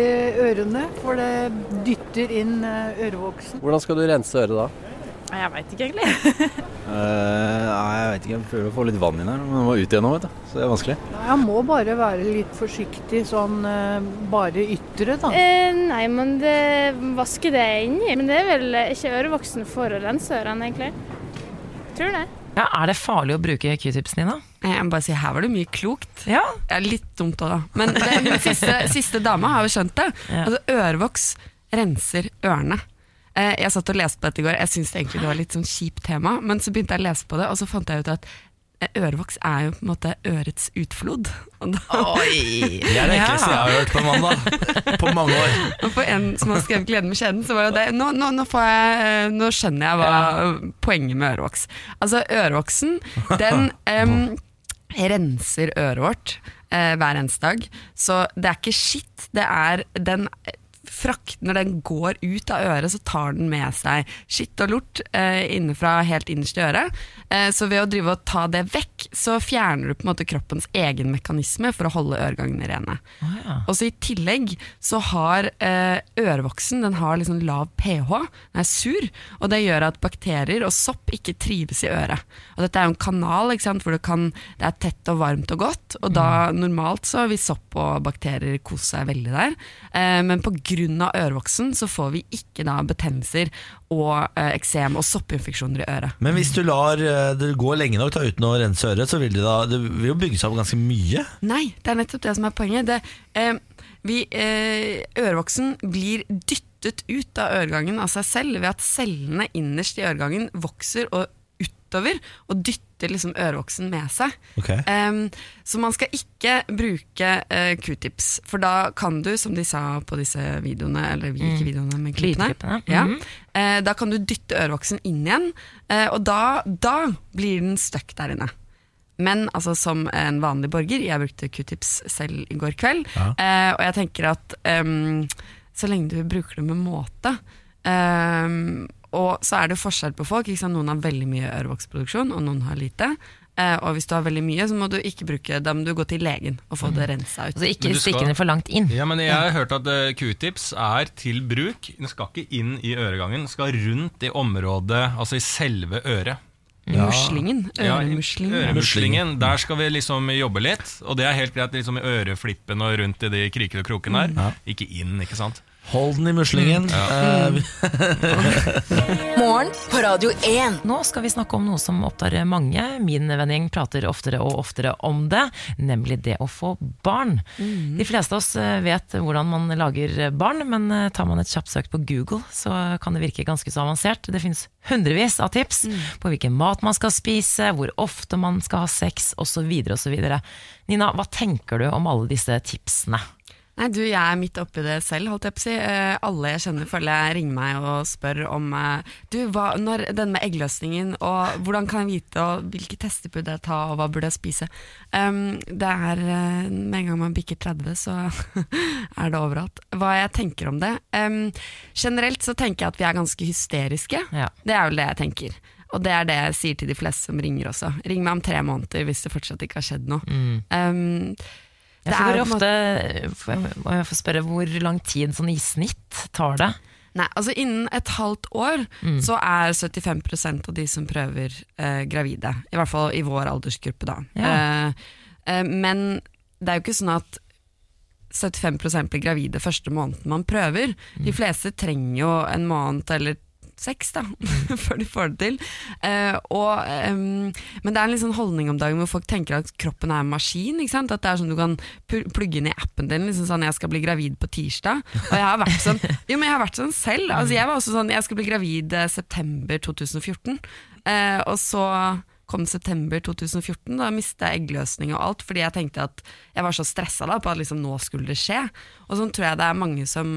ørene, for det dytter inn eh, ørevoksen. Hvordan skal du rense øret da? Nei, Jeg veit ikke egentlig. uh, nei, jeg vet ikke. Jeg prøver å få litt vann inn her, men jeg må ut igjen nå, vet du. Så det er vanskelig. Jeg må bare være litt forsiktig sånn uh, bare ytre, da. Uh, nei, men det vasker det inni. Men det er vel ikke ørevoksen for å rense ørene, egentlig. Tror det. Ja, er det farlig å bruke Q-tipsen din da? Jeg må bare si, Her var det mye klokt. Ja. Ja, litt dumt òg, da. Men den siste, siste dama har jo skjønt det. Ja. Altså, Ørevoks renser ørene. Eh, Jeg satt og leste på dette i går. Jeg syntes egentlig det var litt sånn kjipt tema, men så begynte jeg å lese på det, og så fant jeg ut at eh, ørevoks er jo på en måte ørets utflod. Og da, Oi! Det er det ekleste jeg har hørt på mandag. På mange år. og for en som har skrevet 'Gleden med kjeden', så var jo det Nå, nå, nå, får jeg, eh, nå skjønner jeg hva poenget med ørevoks. Altså, ørevoksen, den um, renser øret vårt eh, hver eneste dag. Så det er ikke skitt, det er den frakt, Når den går ut av øret, så tar den med seg skitt og lort eh, innenfra helt innerst i øret. Eh, så ved å drive og ta det vekk, så fjerner du på en måte kroppens egen mekanisme for å holde øregangene rene. Og så I tillegg så har eh, ørevoksen den har liksom lav pH, den er sur, og det gjør at bakterier og sopp ikke trives i øret. Og Dette er jo en kanal ikke sant, hvor det, kan, det er tett og varmt og godt, og da normalt så vil sopp og bakterier kose seg veldig der. Eh, men pga. ørevoksen så får vi ikke da betennelser og eh, eksem og soppinfeksjoner i øret. Men hvis du lar eh, det gå lenge nok da, uten å rense øret, så vil det, da, det vil jo bygge seg opp ganske mye. Nei, det er nettopp det som er poenget. Det, eh, vi, eh, ørevoksen blir dyttet ut av øregangen av seg selv ved at cellene innerst i øregangen vokser og utover og dytter liksom ørevoksen med seg. Okay. Em, så man skal ikke bruke eh, q-tips, for da kan du, som de sa på disse videoene, eller vi, ikke videoene, men klippene, ja, mhm. eh, da kan du dytte ørevoksen inn igjen, eh, og da, da blir den stuck der inne. Men altså, som en vanlig borger, jeg brukte q-tips selv i går kveld, Ja. eh, og jeg tenker at um, så lenge du bruker det med måte um, Og så er det forskjell på folk. Ikke sant? Noen har veldig mye ørevoksproduksjon, og noen har lite. Eh, og hvis du har veldig mye, så må du ikke bruke Da må du gå til legen og få det rensa ut. Altså ikke stikke den for langt inn. Ja, men Jeg har hørt at eh, q-tips er til bruk. Den skal ikke inn i øregangen, den skal rundt i området, altså i selve øret. Muslingen. Ja, i Øremuslingen. Øremuslingen. Der skal vi liksom jobbe litt. Og det er helt greit liksom i øreflippen og rundt i de kriker og kroken her. Ja. Ikke inn, ikke sant? Hold den i muslingen. Eh, Morgen på Radio 1. Nå skal vi snakke om noe som opptar mange. Min vennegjeng prater oftere og oftere om det, nemlig det å få barn. De fleste av oss eh, vet hvordan man lager barn, men eh, tar man et kjapt søk på Google, så kan det virke ganske så avansert. Det finnes hundrevis av tips på hvilken mat man skal spise, hvor ofte man skal ha sex, osv. osv. Nina, hva tenker du om alle disse tipsene? Nei, du, Jeg er midt oppi det selv, holdt jeg på å si. Eh, alle jeg kjenner føler jeg ringer meg og spør om eh, Du, hva, når den med eggløsningen, og hvordan kan jeg vite, og hvilke tester burde jeg ta, og hva burde jeg spise? Um, det er eh, Med en gang man bikker 30, så er det overalt. Hva jeg tenker om det? Um, generelt så tenker jeg at vi er ganske hysteriske. Ja. Det er vel det jeg tenker. Og det er det jeg sier til de fleste som ringer også. Ring meg om tre måneder hvis det fortsatt ikke har skjedd noe. Um, Jeg det er ofte, må jeg få spørre, hvor lang tid sånn i snitt tar det? Nei, altså Innen et halvt år Mm. så er 75% av de som prøver eh, gravide. I hvert fall i vår aldersgruppe, da. Ja. Eh, eh, men det er jo ikke sånn at 75% blir gravide første måneden man prøver. Mm. De fleste trenger jo en måned eller seks da, før de får det til. Uh, og, um, men det er en sånn holdning om dagen hvor folk tenker at kroppen er en maskin. Ikke sant? At det er sånn du kan plugge inn i appen din. Liksom sånn 'jeg skal bli gravid på tirsdag'. Og jeg har vært sånn Jo, men jeg har vært sånn selv. Altså, jeg var også sånn 'jeg skal bli gravid eh, september 2014'. uh, og så kom september 2014, da mistet jeg eggløsning og alt, fordi jeg tenkte at jeg var så stressa da, på at liksom nå skulle det skje. Og sånn tror jeg det er mange som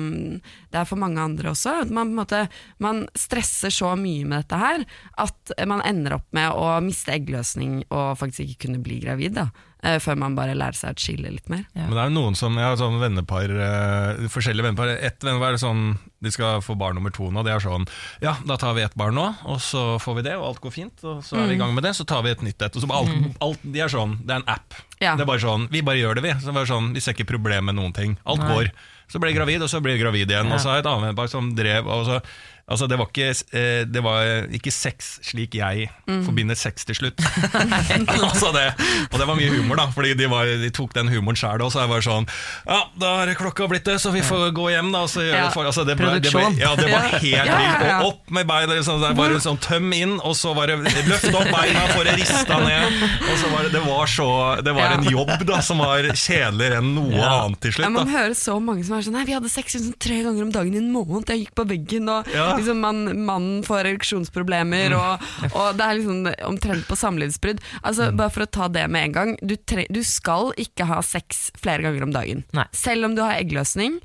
Det er for mange andre også. Man, på en måte, man stresser så mye med dette her at man ender opp med å miste eggløsning og faktisk ikke kunne bli gravid. da eh, Før man bare lærer seg å chille litt mer. Ja. Men det er jo noen som Jeg har sånn vennepar eh, Forskjellige vennepar Ett vennepar er sånn De skal få barn nummer to nå. Det er sånn Ja, da tar vi ett barn nå, og så får vi det, og alt går fint. Og så er vi i gang med det, så tar vi et nytt et. Og så alt, alt, de er sånn Det er en app. Ja. Det er bare sånn Vi bare gjør det, vi. Så det er bare sånn, vi ser ikke problem med noen ting. Alt Nei. går. Så ble jeg gravid, og så ble jeg gravid igjen. Og så har jeg et annet vennepar som drev og så Altså det var, ikke, eh, det var ikke sex slik jeg forbinder sex til slutt. altså det, og det var mye humor, da, Fordi de, var, de tok den humoren sjæl. Og så jeg bare sånn Ja, da er klokka blitt det, så vi får gå hjem, da. Så gjør Ja. for, altså det, ble, det, ble, ja, det var helt Ja, vilt. Og opp med beina. Liksom, bare sånn Tøm inn, og så bare løft opp beina for å riste ned. Og så var det, det var så Det var en jobb da som var kjedeligere enn noe annet til slutt. man hører så mange som er sånn Nei, vi hadde sex liksom tre ganger om dagen i en måned. Jeg gikk på veggen, og Ja. Liksom man, mannen får ereksjonsproblemer, og, og det er liksom omtrent på samlivsbrudd. Altså, Bare for å ta det med en gang. Du, tre, du skal ikke ha sex flere ganger om dagen. Nei. Selv om du har eggløsning.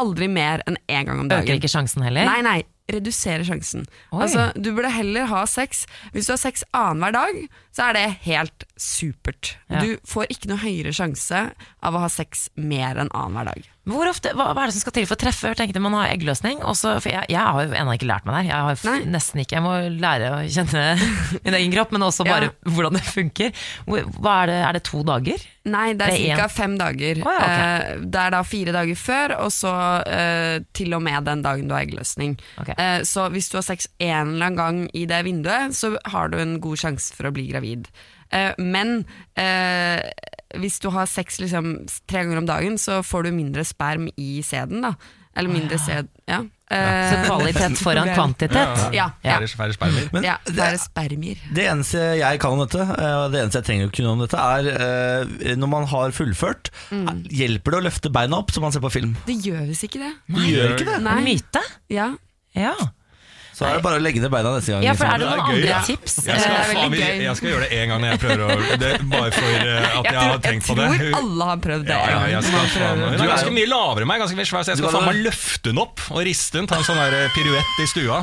Aldri mer enn én gang om dagen. Øker ikke sjansen heller? Nei, nei. Redusere sjansen. Altså, du burde heller ha sex Hvis du har sex annenhver dag, så er det helt supert. Ja. Du får ikke noe høyere sjanse av å ha sex mer enn annenhver dag. Hvor ofte, hva, hva er det som skal til for å treffe? Jeg tenkte man har eggløsning. Også, for jeg, jeg har jo ennå ikke lært meg det her. Jeg har f nesten ikke, jeg må lære å kjenne min egen kropp, men også bare hvordan det funker. Hva er, det, er det to dager? Nei, det er er ca. fem dager. Oh, ja, okay. Eh, det er da fire dager før, og så eh, til og med den dagen du har eggløsning. Eh, så hvis du har sex en eller annen gang i det vinduet, så har du en god sjanse for å bli gravid. Eh, men eh, hvis du har sex liksom, tre ganger om dagen, så får du mindre sperm i sæden. da. Eller mindre sæd ja. ja. Så kvalitet foran kvantitet? Ja. ja. Færre, færre spermier. Men ja, færre spermier. Det eneste jeg kan om dette, eh, og det eneste jeg trenger å kunne om dette, er eh, når man har fullført, Mm. hjelper det å løfte beina opp som man ser på film? Det gjør visst ikke det. Det gjør ikke det? Nei. Myte? Ja. Ja. Så er det bare å legge ned beina neste gang. Ja, for er det liksom. noen gøy, andre ja. tips? Jeg skal, Eh, faen, veldig gøy. jeg skal gjøre det én gang når jeg prøver å det, Bare for eh, at jeg, Jeg, har tenkt på det. jeg tror alle har prøvd det. Ja, ja, faen. Hun er ganske mye lavere enn meg, ganske mye svær, så jeg skal faen meg det. løfte den opp og riste den. Ta en sånn der piruett i stua.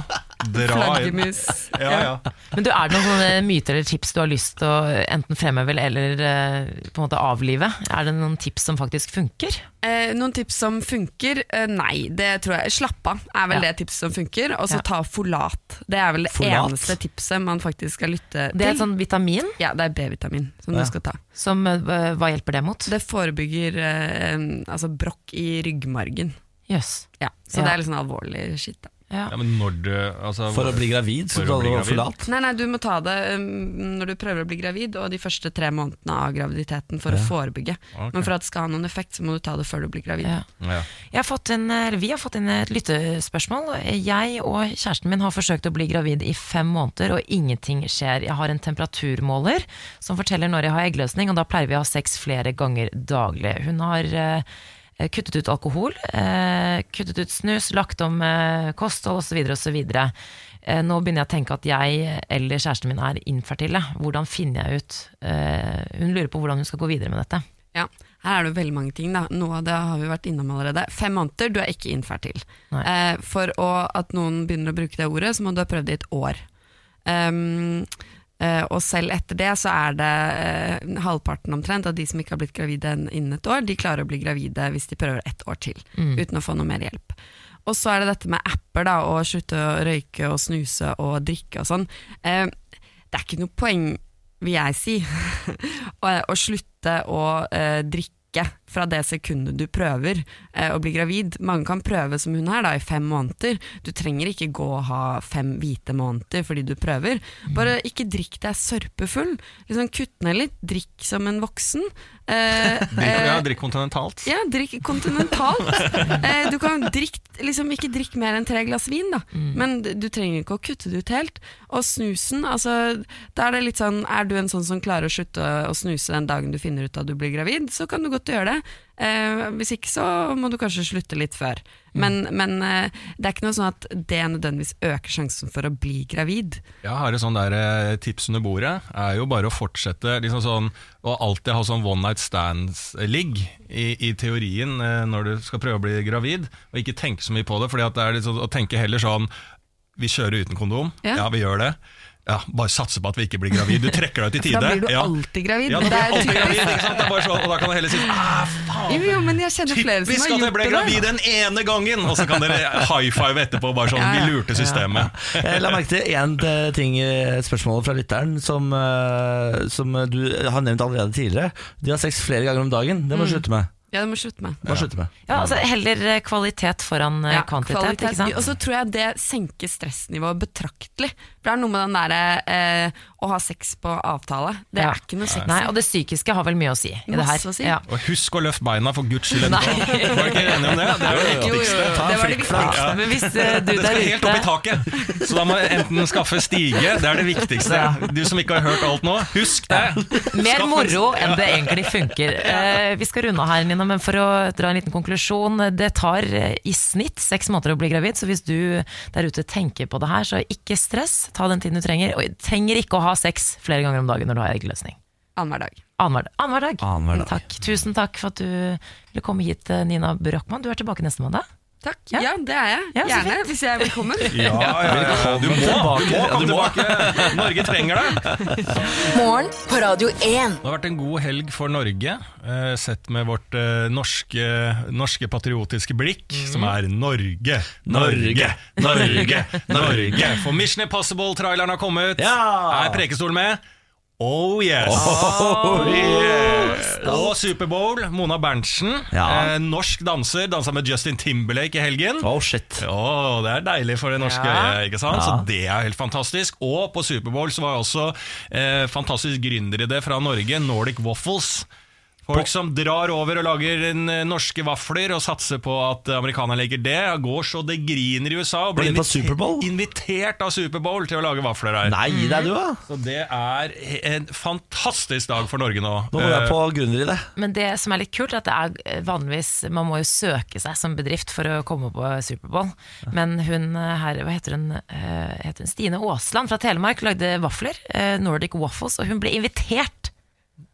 Dra inn. Ja, ja. Men du, Er det noen myter eller tips du har lyst til å enten fremheve eller eh, på en måte avlive? Er det noen tips som faktisk funker? Eh, noen tips som funker? Eh, nei, det tror jeg Slapp av er vel Ja. det tipset som funker. Og så Ja. ta Folat. Det er vel det Folat? eneste tipset man faktisk skal lytte til. Det er et sånn vitamin Ja, det er B-vitamin som Ja. du skal ta. som eh, Hva hjelper det mot? Det forebygger eh, altså brokk i ryggmargen. Ja, så det er litt sånn alvorlig shit. Da. Ja, men når du altså, For å bli gravid, så For å bli gravid. forlat. Nei, nei, du må ta det um, når du prøver å bli gravid, og de første tre månedene av graviditeten for Ja. å forebygge. Okay. Men for at det skal ha noen effekt, så må du ta det før du blir gravid. Ja. Ja. Jeg har fått inn, vi har fått inn et lyttespørsmål. Jeg og kjæresten min har forsøkt å bli gravid i fem måneder, og ingenting skjer. Jeg har en temperaturmåler som forteller når jeg har eggløsning, og da pleier vi å ha sex flere ganger daglig. Hun har eh, kuttet ut alkohol, eh, kuttet ut snus, lagt om eh, kosthold osv. osv. Eh, nå begynner jeg å tenke at jeg eller kjæresten min er infertile. Hvordan finner jeg ut eh, Hun lurer på hvordan hun skal gå videre med dette. Ja, her er det veldig mange ting. Da. Noe av det har vi vært innom allerede. Fem måneder, du er ikke infertil. Eh, for å, at noen begynner å bruke det ordet, så må du ha prøvd det i et år. Um, eh, og selv etter det så er det eh, halvparten omtrent av de som ikke har blitt gravide innen et år, de klarer å bli gravide hvis de prøver ett år til, Mm. uten å få noe mer hjelp. Og så er det dette med apper, da, og slutte å røyke og snuse og drikke og sånn. Eh, det er ikke noe poeng, vil jeg si, å, slutte å eh, drikke fra det sekundet du prøver eh, å bli gravid. Mange kan prøve som hun her da, i fem måneder. Du trenger ikke gå og ha fem hvite måneder fordi du prøver. Bare ikke drikk deg sørpefull. Liksom Kutt ned litt, drikk som en voksen. Eh, eh, ja, drikk kontinentalt. ja, drikk kontinentalt. eh, du kan drikk, liksom ikke drikk mer enn tre glass vin, da. Men du trenger ikke å kutte det ut helt. Og snusen, altså, da er det litt sånn Er du en sånn som klarer å slutte å snuse den dagen du finner ut at du blir gravid, så kan du godt gjøre det. Eh, hvis ikke så må du kanskje slutte litt før. Men, men eh, det er ikke noe sånn at det nødvendigvis øker sjansen for å bli gravid. Jeg har et sånn der eh, tips under bordet, er jo bare å fortsette liksom sånn, å alltid ha sånn one night stands-ligg i, i teorien eh, når du skal prøve å bli gravid, og ikke tenke så mye på det, fordi at det er sånn, å tenke heller sånn vi kjører uten kondom, Ja. ja, vi gjør det. Ja, bare satse på at vi ikke blir gravid. Du trekker deg ut i tide. da blir du ja. alltid gravid. Ja, da Det blir er alltid gravid, ikke sant? Det er bare så, og da kan du heller si ah, faen, Jo, jo, men jeg kjenner flere som Typisk at jeg gjort ble gravid den ene gangen! Og så kan dere high five etterpå. Bare sånn, Ja, ja. vi lurte systemet. La merke til én ting i et spørsmål fra lytteren som, eh, som du har nevnt allerede tidligere. De har sex flere ganger om dagen. Det må du Mm. slutte med. Ja, du må slutte med. Det må slutte med. Ja, altså Heller eh, kvalitet foran eh, Ja, kvantitet, kvalitet. ikke sant? Og så tror jeg det senker stressnivået betraktelig. For det er noe med den derre eh, å ha sex på avtale. Det Ja. er ikke noe sex. Nei, og det psykiske har vel mye å si i det her. Å si. Ja. Og husk å løfte beina, for guds skyld. Var dere ikke enige om det? Det er jo det viktigste. Ta en flikkflakk. Ja. Men hvis eh, du Det skal helt opp i taket, så da må du enten skaffe stige. Det er det viktigste. Du som ikke har hørt alt nå, husk det! Mer moro enn det egentlig funker. Eh, vi skal runde av her, Nina, men for å dra en liten konklusjon. Det tar eh, i snitt seks måneder å bli gravid, så hvis du der ute tenker på det her, så ikke stress. Ta den tiden du trenger. Og trenger ikke å ha sex flere ganger om dagen når du har eggløsning. Annenhver dag. Annenhver dag. Annenhver dag. Takk. Tusen takk for at du ville komme hit, eh, Nina Brochmann. Du er tilbake neste mandag. Takk. Ja, det er jeg. Ja, Gjerne, hvis jeg er velkommen. Ja, ja, ja, du må, du må komme Ja, tilbake. Norge trenger deg. Morgen på Radio 1. Det har vært en god helg for Norge, eh, sett med vårt eh, norske, norske patriotiske blikk, som er Norge, Norge, Norge, Norge. For Mission Impossible-traileren har kommet. Ja! Er Prekestolen med? Oh yes! Oh, yes. Og Superbowl, Mona Berntsen, Ja. eh, norsk danser, dansa med Justin Timberlake i helgen. Oh shit. oh, det er deilig for det norske Ja. øyet, ikke sant? Ja. Så det er helt fantastisk. Og på Superbowl så var også eh, fantastisk gründeridé fra Norge, Nordic Waffles. Folk som drar over og lager eh, norske vafler og satser på at amerikanerne liker det. Går så det griner i USA og blir inviter- invitert av Superbowl til å lage vafler her. Nei, gi deg du, da. Så det er en fantastisk dag for Norge nå. Nå går jeg Eh, på grunner i det. Men det som er litt kult, er at det er vanligvis Man må jo søke seg som bedrift for å komme på Superbowl. Men hun eh, her, hva heter hun, heter hun? Stine Aasland fra Telemark lagde vafler, Nordic Waffles, og hun ble invitert.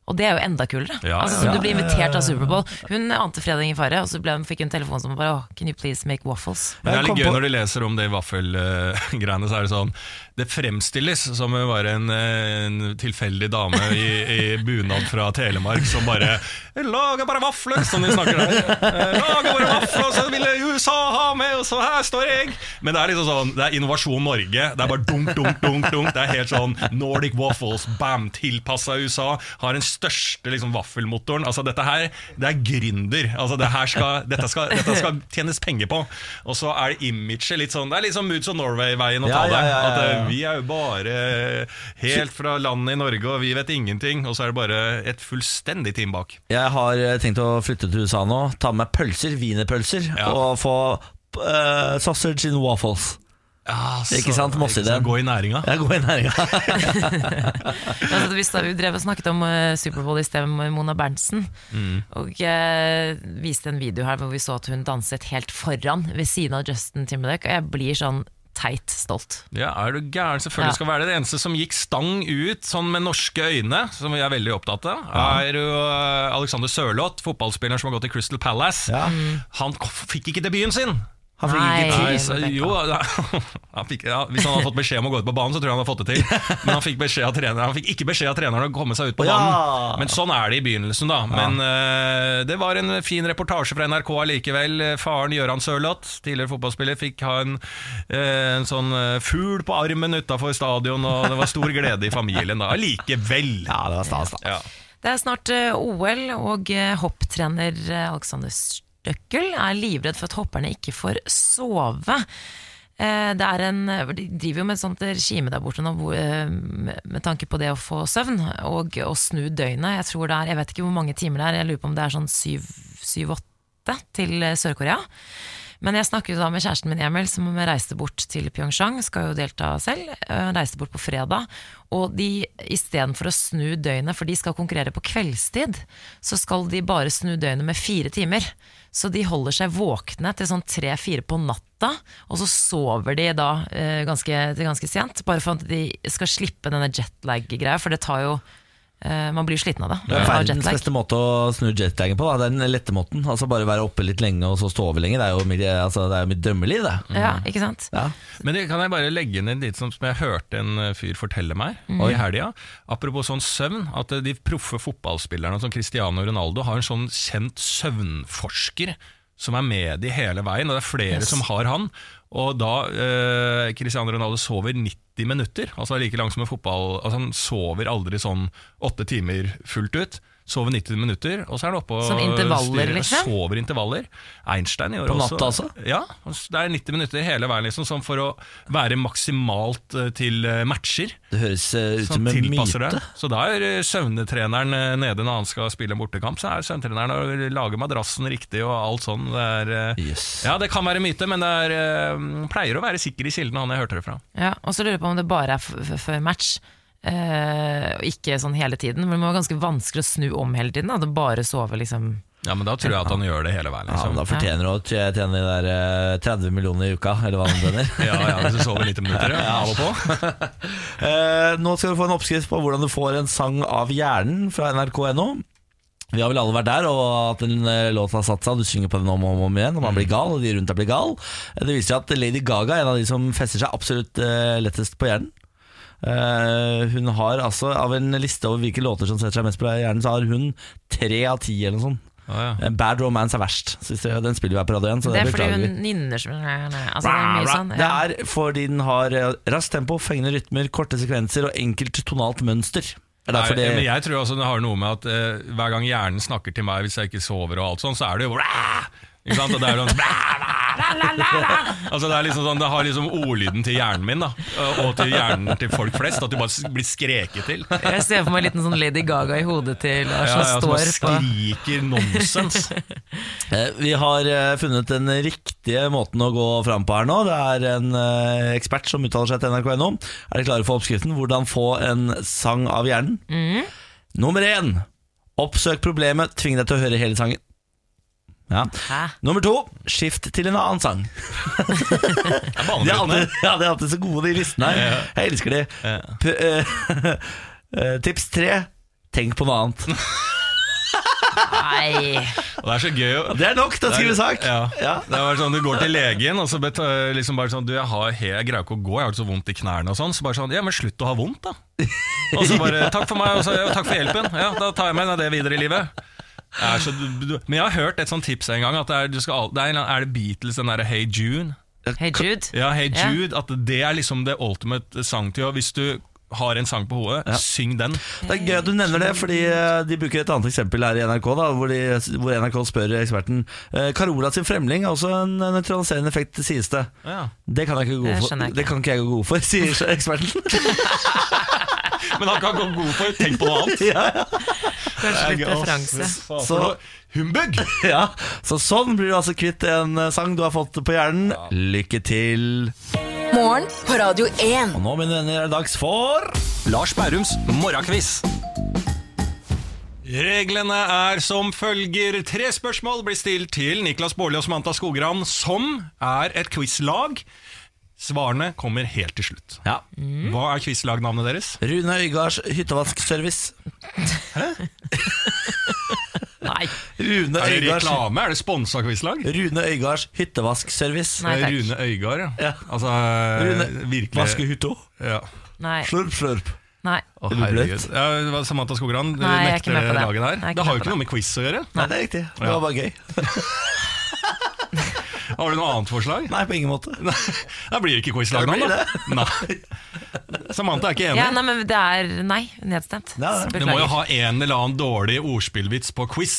Og det er jo enda kulere. Ja, altså, ja, Du blir invitert av Superbowl. Hun ante fredag ingen fare, og så ble, fikk hun telefon som bare oh, Can you please make waffles? Men det er litt gøy når de leser om det vaffelgreiene, så er det sånn Det fremstilles som å være en, en tilfeldig dame i, i bunad fra Telemark som bare 'Lager bare vafler', som de snakker der. Eh, 'Lager bare vafler, så ville USA ha med, og så her står jeg'. Men det er liksom sånn Det er Innovasjon Norge. Det er bare dunk, dunk, dunk. dunk Det er helt sånn Nordic Waffles, bam, tilpassa USA. Har den største liksom, vaffelmotoren. Altså Dette her, det er gründer. Altså, det skal, dette, skal, dette skal tjenes penger på. Og så er det imaget litt sånn Det er litt sånn Moods of Norway-veien å ta ja, det. ja, ja, At eh. Vi er jo bare helt fra landet i Norge, og vi vet ingenting. Og så er det bare et fullstendig team bak. Jeg har eh, tenkt å flytte til USA nå, ta med meg pølser, wienerpølser, Ja. og få uh, sausage in waffles. Ikke sant, Mosse-ideen. Gå i næringa. Jeg går i næringa. Altså, vi, sta- vi drev og snakket om eh, Superbowl i sted med Mona Berntsen. Og eh, viste en video her hvor vi så at hun danset helt foran ved siden av Justin Timberlake. Og jeg blir sånn teit stolt. Ja, er du gæren? Selvfølgelig Ja. skal være det. Det eneste som gikk stang ut sånn med norske øyne, som vi er veldig opptatt av, er jo eh, Alexander Sørloth, fotballspilleren som har gått til Crystal Palace. Ja. Han fikk ikke debuten sin! Han fikk ikke Nei. tid. Nei, så, jo, han fikk, ja, Hvis han hadde fått beskjed om å gå ut på banen, så tror jeg han hadde fått det til. Men han fikk, beskjed av treneren, han fikk ikke beskjed av treneren å komme seg ut på Ja. banen. Men sånn er det i begynnelsen, da. Men uh, det var en fin reportasje fra NRK allikevel. Faren Gøran Sørloth, tidligere fotballspiller, fikk ha en, uh, en sånn eh, fugl på armen utafor stadion, og det var stor glede i familien da. Allikevel. Ja, det var stas, da. Ja. Det er snart OL, og hopptrener Alexander Alexander Støkkel er livredd for at hopperne ikke får sove. Eh, Det er en, de driver jo med et sånt regime der borte nå eh, med tanke på det å få søvn og å snu døgnet. Jeg tror det er, jeg vet ikke hvor mange timer det er, jeg lurer på om det er sånn syv-åtte til Sør-Korea. Men jeg snakket jo da med kjæresten min Emil, som reiste bort til Pyeongchang. Skal jo delta selv. eh, Reiste bort på fredag. Og de, istedenfor å snu døgnet, for de skal konkurrere på kveldstid, så skal de bare snu døgnet med fire timer. Så de holder seg våkne til sånn tre-fire på natta, og så sover de da eh, ganske, ganske sent. Bare for at de skal slippe denne jetlag-greia, for det tar jo Man blir sliten av det. Det er av verdens beste måte å snu jetlagen på. Da. Det er den lette måten. Altså Bare være oppe litt lenge og så stå over lenge. Det er jo mitt, altså, det er mitt drømmeliv, det. Ja, ikke sant? Ja. Men det kan jeg bare legge ned litt som som jeg hørte en eh, fyr fortelle meg i helga. Apropos sånn søvn, at eh, de proffe fotballspillerne som Cristiano Ronaldo har en sånn kjent søvnforsker som er med de hele veien, og det er flere Yes. som har han. Og da eh, Cristiano Ronaldo sover 90 minutter, altså like langt som en fotball Altså Han sover aldri sånn åtte timer fullt ut. Sover 90 minutter, og så er han oppe og intervaller, styrer. liksom? Sover intervaller. Einstein gjør På også natta altså? Ja, det er 90 minutter hele veien liksom, sånn for å være maksimalt eh, til eh, matcher. Det høres eh, ut Som en myte. det. Så da er søvnetreneren nede når han skal spille en bortekamp, så er søvntreneren og lager madrassen riktig og alt sånn. Det er, Yes. ja, det kan være myte, men det er, pleier å være sikker i kilden, han jeg hørte det fra. Ja, og så lurer jeg på om det bare er før match, og ikke sånn hele tiden. Men det må være ganske vanskelig å snu om hele tiden. Da. Bare sove liksom Ja, men da tror jeg at han gjør det hele veien. Ja, men Liksom. Da fortjener du å tjene de der eh, 30 millioner i uka, eller hva han tjener. Ja, ja, hvis du sover 90 minutter, ja. av og på. Eh, nå skal du få en oppskrift på hvordan du får en sang av hjernen fra nrk.no. Vi har vel alle vært der, og at en eh, låt har satt seg, og du synger på den om og om igjen, og man blir gal, og de rundt deg blir gal. Eh, Det viser seg at Lady Gaga er en av de som fester seg absolutt eh, lettest på hjernen. Eh, hun har altså, av en liste over hvilke låter som setter seg mest på hjernen, så har hun tre av ti eller noe sånt. Eh, Bad Romance er verst. Jeg, den spiller vi her på Radio 1, så Det det, er fordi hun nynner som altså, det er sånn, Det er fordi den har eh, raskt tempo, fengende rytmer, korte sekvenser og enkelt tonalt mønster. Det er Nei, men jeg tror også det har noe med at uh, hver gang hjernen snakker til meg hvis jeg ikke sover, og alt sånn, så er det jo! Ikke sant? Og det er sånn Altså det, er liksom sånn, det har liksom ordlyden til hjernen min da og- til hjernen til folk flest. At du bare blir skreket til. Jeg ser for meg en liten sånn Lady Gaga i hodet til Lars Ja, ja, som står på skriker nonsens. Eh, Vi har eh, funnet den riktige måten å gå fram på her nå. Det er en eh, ekspert som uttaler seg til NRK.no. Er dere klare for oppskriften? Hvordan få en sang av hjernen? Nummer én. Oppsøk problemet, tving deg til å høre hele sangen. Ja. Nummer to. Skift til en annen sang. De er alltid, ja, de er alltid så gode, de listene her. Jeg elsker de. P uh, tips tre. Tenk på noe annet. Nei. Og det er så gøy å- Det er nok til å skrive sak. Ja. Ja. Det var sånn, Du går til legen og så liksom bare sånn du, jeg, har, jeg greier ikke å gå, jeg har så vondt i knærne og sånn. Så bare sånn Ja, men slutt å ha vondt, da. Og så bare Takk for meg, og så ja, takk for hjelpen. Ja, Da tar jeg med det videre i livet. Er så, du, du, men jeg har hørt et sånt tips en gang. At det er, du skal, det er, en er det Beatles, den derre Hey June? Hey Jude. Ja, Hey Ja. Jude. At det er liksom det ultimate sang til. Hvis du har en sang på hodet, syng den. Det er gøy at du nevner det, fordi eh, de bruker et annet eksempel her i NRK. Da, hvor, de, hvor NRK spør eksperten eh, Carola sin fremling er også en nøytraliserende effekt, sies det. Ja. Det kan jeg ikke gå for, ikke. det kan ikke jeg gå god for, sier eksperten. Men han kan gå god for Tenk på noe annet. ja, ja. Kanskje litt referanse. Så Humbug! ja, Så sånn blir du altså kvitt en eh, sang du har fått på hjernen. Lykke til. Morgen på Radio 1. Og nå, mine venner, er det dags for Lars Bærums morgenkviss. Reglene er som følger. Tre spørsmål blir stilt til Niklas Baarli og Samantha Skogran, som er et quizlag. Svarene kommer helt til slutt. Ja. Hva er quizlagnavnet deres? Rune Øygards hyttevaskservice. Nei. Rune Er det Øygards, reklame? Er det sponsa quizlag? Rune Øygards hyttevaskservice. Nei, takk. Rune Øygard, ja. Ja. Altså Rune virkelig Vaske hytta. ja. Nei. Slurp, slurp. Nei. Å, Er du bløt? herregud. Ja, det var Samantha Skogran du Nei, jeg er ikke nekter med på det. laget. Jeg er ikke Det har jo på ikke noe med quiz å gjøre. Nei, det er riktig. Det var bare gøy. Har du noe annet forslag? Nei, på ingen måte. Da blir det ikke quiz-lag nå, blir da. Nei. Samantha er ikke enig. Ja, nei, men det er Nei, nedstemt. Ja, det- Du må jo ha en eller annen dårlig ordspillvits på quiz.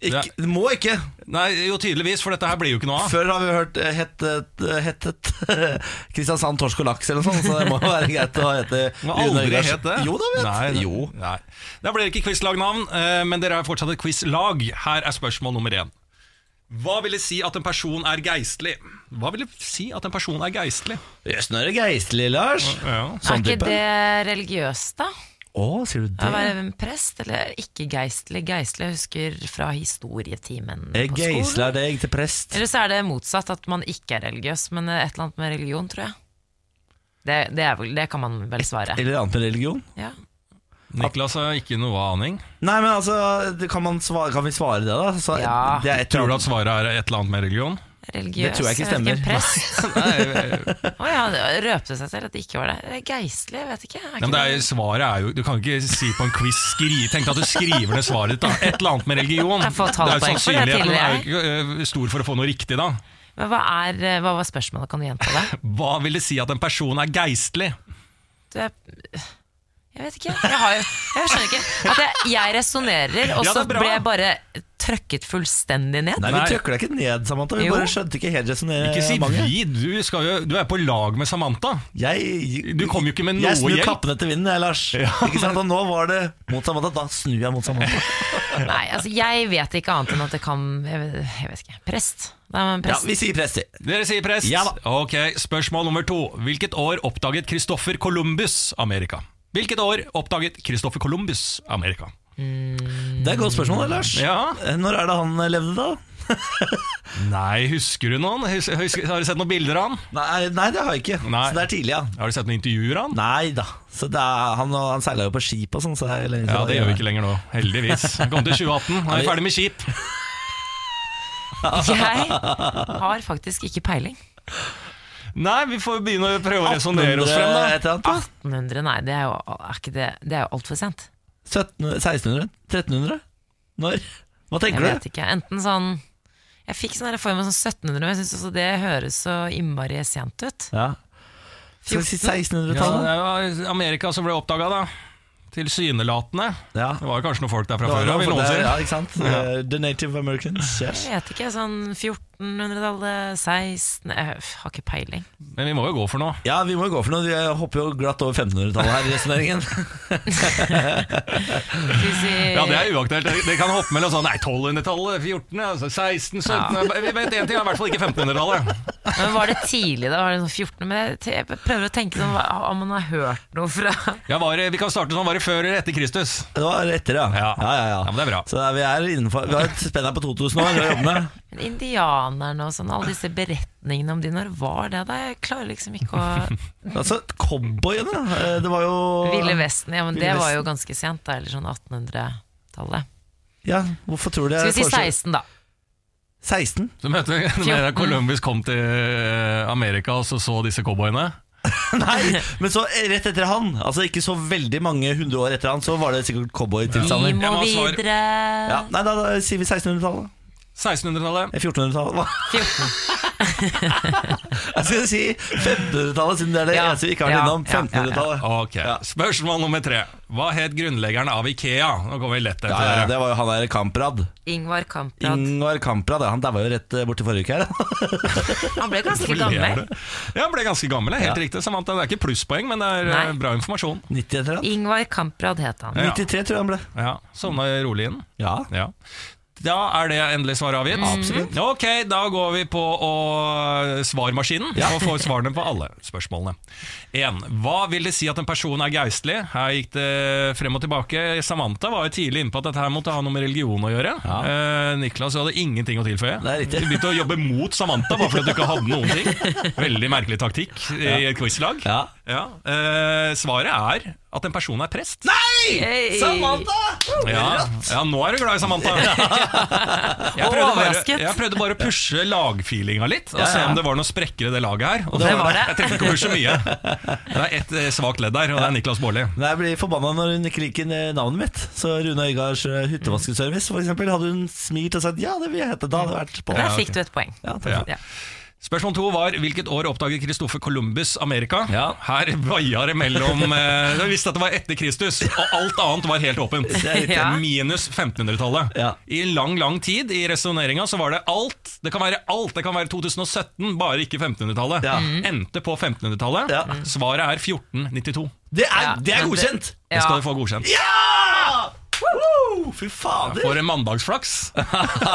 Ikke, det må ikke. Nei, jo tydeligvis, for dette her blir jo ikke noe av. Før har vi hørt eh, hettet, eh, hettet Kristiansand torsk og laks eller noe sånt, så det må jo være greit å hete aldri Øygards- het det. Jo da, vet Nei, Jo. Nei. Da blir det ikke quizlagnavn, eh, men dere er fortsatt et quizlag. Her er spørsmål nummer én. Hva vil det si at en person er geistlig? Hva vil det si at en person er geistlig? Jøss, nå er det geistlig, Lars. Ja. Er Sånn ikke type. det religiøst, da? Å, sier du det? Å det? være en prest, eller ikke geistlig? Geistlig jeg husker fra historietimen Jeg på geisler skolen. deg til prest. Eller så er det motsatt, at man ikke er religiøs, men et eller annet med religion, tror jeg. Det, det, er vel, det kan man vel svare. Et Eller annet med religion. Ja. Niklas har ikke noe aning. Nei, men altså, kan, man svare, kan vi svare det, da? Så, Ja. det er et Tror du at svaret er et eller annet med religion? Religiøs, Det tror jeg ikke stemmer. en prest. Å ja, det røpte seg selv at det ikke var det. Geistlig, jeg vet ikke. Er Nei, ikke men det er, svaret er jo Du kan ikke si på en quiz skri, Tenk at du skriver ned svaret ditt. da Et eller annet med religion. Jeg får Det er jo Sannsynligheten er jo ikke øh, stor for å få noe riktig, da. Men hva, er, eh, hva var spørsmålet? Kan du gjenta det? Hva vil det si at en person er geistlig? Du er Jeg vet ikke. Jeg, har jeg skjønner ikke. At jeg, jeg resonnerer, og så ble jeg bare trøkket fullstendig ned. Nei, vi trøkker deg ikke ned, Samantha. Vi Jo. bare skjønte ikke helt. Ikke si vi, du, skal jo, du er på lag med Samantha. Jeg, Du kom jo ikke med noe hjelp. jeg snur hjelp. kappene til vinden, jeg, Lars. ikke sant? Og nå var det mot Samantha. Da snur jeg mot Samantha. Nei, altså jeg vet ikke annet enn at det kan Jeg vet, jeg vet ikke. Prest. Ja, vi sier prest. Dere sier prest? Ja da. Ok, Spørsmål nummer to. Hvilket år oppdaget Christoffer Columbus Amerika? Hvilket år oppdaget Christopher Columbus Amerika? Det er et godt spørsmål, Lars. Ja, Når er det han levde, da? Nei, husker du noen? Hus husker, har du sett noen bilder av han? Nei, nei, det har jeg ikke. Nei. Så det er tidlig, ja. Har du sett noen intervjuer av han? Nei da. Så det er, han, han seila jo på skip og sånn. Så Ja, det gjør vi ikke lenger nå. Heldigvis. Han kom til 2018, han er ferdig med skip. Jeg har faktisk ikke peiling. Nei, vi får begynne å prøve å resonnere oss frem, da. et eller annet, da. 1800, nei, det er jo, er ikke det, det er jo altfor sent. 1700, 1600? 1300? Når? Hva tenker Jeg tenker vet du? ikke. Enten sånn Jeg fikk sånn for meg sånn 1700, men jeg syns også det høres så innmari sent ut. Ja. Skal vi si Ja, 1600-tallet? det var Amerika som ble oppdaga, da. Tilsynelatende. Ja. Det var jo kanskje noen folk der fra før av, Ja, ikke sant? Eh, The Native Americans. Yes. Jeg vet ikke, sånn 1400-tallet, 16 Jeg har ikke peiling. Men vi må jo gå for noe. Ja, vi må jo gå for noe. Vi hopper jo glatt over 1500-tallet her i resonneringen. Ja, det er uaktuelt. Det- Det kan hoppe mellom sånn Nei, 1200-tallet, 14., altså 16, 17 Vi vet én ting, i hvert fall ikke 1500-tallet. Men Var det tidlig, da? Var det sånn 14? Men jeg, prøver å tenke sånn, om man har hørt noe fra Ja, var det- vi kan starte sånn. Var det før eller etter Kristus? Det var etter, ja. Ja. ja, ja, ja. Ja, men det er bra. Så vi er innenfor Vi har et spenn her på 2000 år å jobbe med. Men Indianerne og sånn, alle disse beretningene om de, når var det? da? Jeg klarer liksom ikke å Altså, cowboyene, eh, det var jo Ville Vesten, ja, men Ville det var jo ganske sent, da. Eller sånn 1800-tallet. Ja, hvorfor tror du jeg Skal vi si 16, da? 16? Så møtte med Columbus kom til eh, Amerika og så så disse cowboyene? Nei, men så eh, rett etter han, altså ikke så veldig mange hundre år etter han, så var det sikkert cowboytilstander. Vi må videre. Ja, nei, da, da sier vi 1600-tallet. 1600-tallet. Eh, 1400-tallet. Hva? 14. Jeg skulle si 1500-tallet, siden det er det Ja, eneste vi ikke har vært ja, innom. ja, ja, ja. 1500-tallet. Ok, Spørsmål nummer tre. Hva het grunnleggeren av Ikea? Nå går vi lett etter. Ja, ja, det var jo han der Kamprad. Ingvar Kamprad. Ingvar Kamprad, ja, han daua jo rett eh, borti forrige uke her. Han ble ganske gammel. Ja, han ble ganske gammel. Helt Ja. riktig. Samantha. Det er ikke plusspoeng, men det er Nei. eh, bra informasjon. 90 et. Ingvar Kamprad het han. Ja. 93 tror jeg han ble. Ja, Sovna rolig inn. Ja. Ja. Da er det endelig svaret avgitt. Absolutt. Ok, da går vi på å svarmaskinen og får svarene på alle spørsmålene. 1. Hva vil det si at en person er geistlig? Her gikk det frem og tilbake. Samantha var jo tidlig inne på at dette her måtte ha noe med religion å gjøre. Eh, Niklas hadde ingenting å tilføye. Du begynte å jobbe mot Samantha bare fordi du ikke hadde noen ting. Veldig merkelig taktikk i et quizlag. Ja. Ja. Eh, svaret er at en person er prest. Hey! Ja, ja, nå er du glad i Samantha. Jeg prøvde, bare, jeg prøvde bare å pushe lagfeelinga litt, og se om det var noe sprekker i det laget her. Og det var det. Jeg trengte ikke å pushe mye. Det er ett eh, svakt ledd der, og det er Niklas Baarli. Jeg blir forbanna når hun ikke liker navnet mitt. Så Rune Øygards eh, hyttevaskeservice, for eksempel, hadde hun smilt og sagt ja, det vil jeg hete. Da hadde det vært på. Der fikk du et poeng. Ja, takk. Ja. Spørsmål to var hvilket år oppdaget Christoffer Columbus Amerika? Ja. Her vaia det mellom eh, Jeg visste at det var etter Kristus, og alt annet var helt åpent. Ja. Minus 1500-tallet. Ja. I lang, lang tid i resonneringa så var det alt. Det kan være alt. Det kan være 2017, bare ikke 1500-tallet. Ja. Endte på 1500-tallet. Ja. Svaret er 1492. Det er, Ja, det er godkjent! Det skal du få godkjent. Ja! Fy fader! For en mandagsflaks!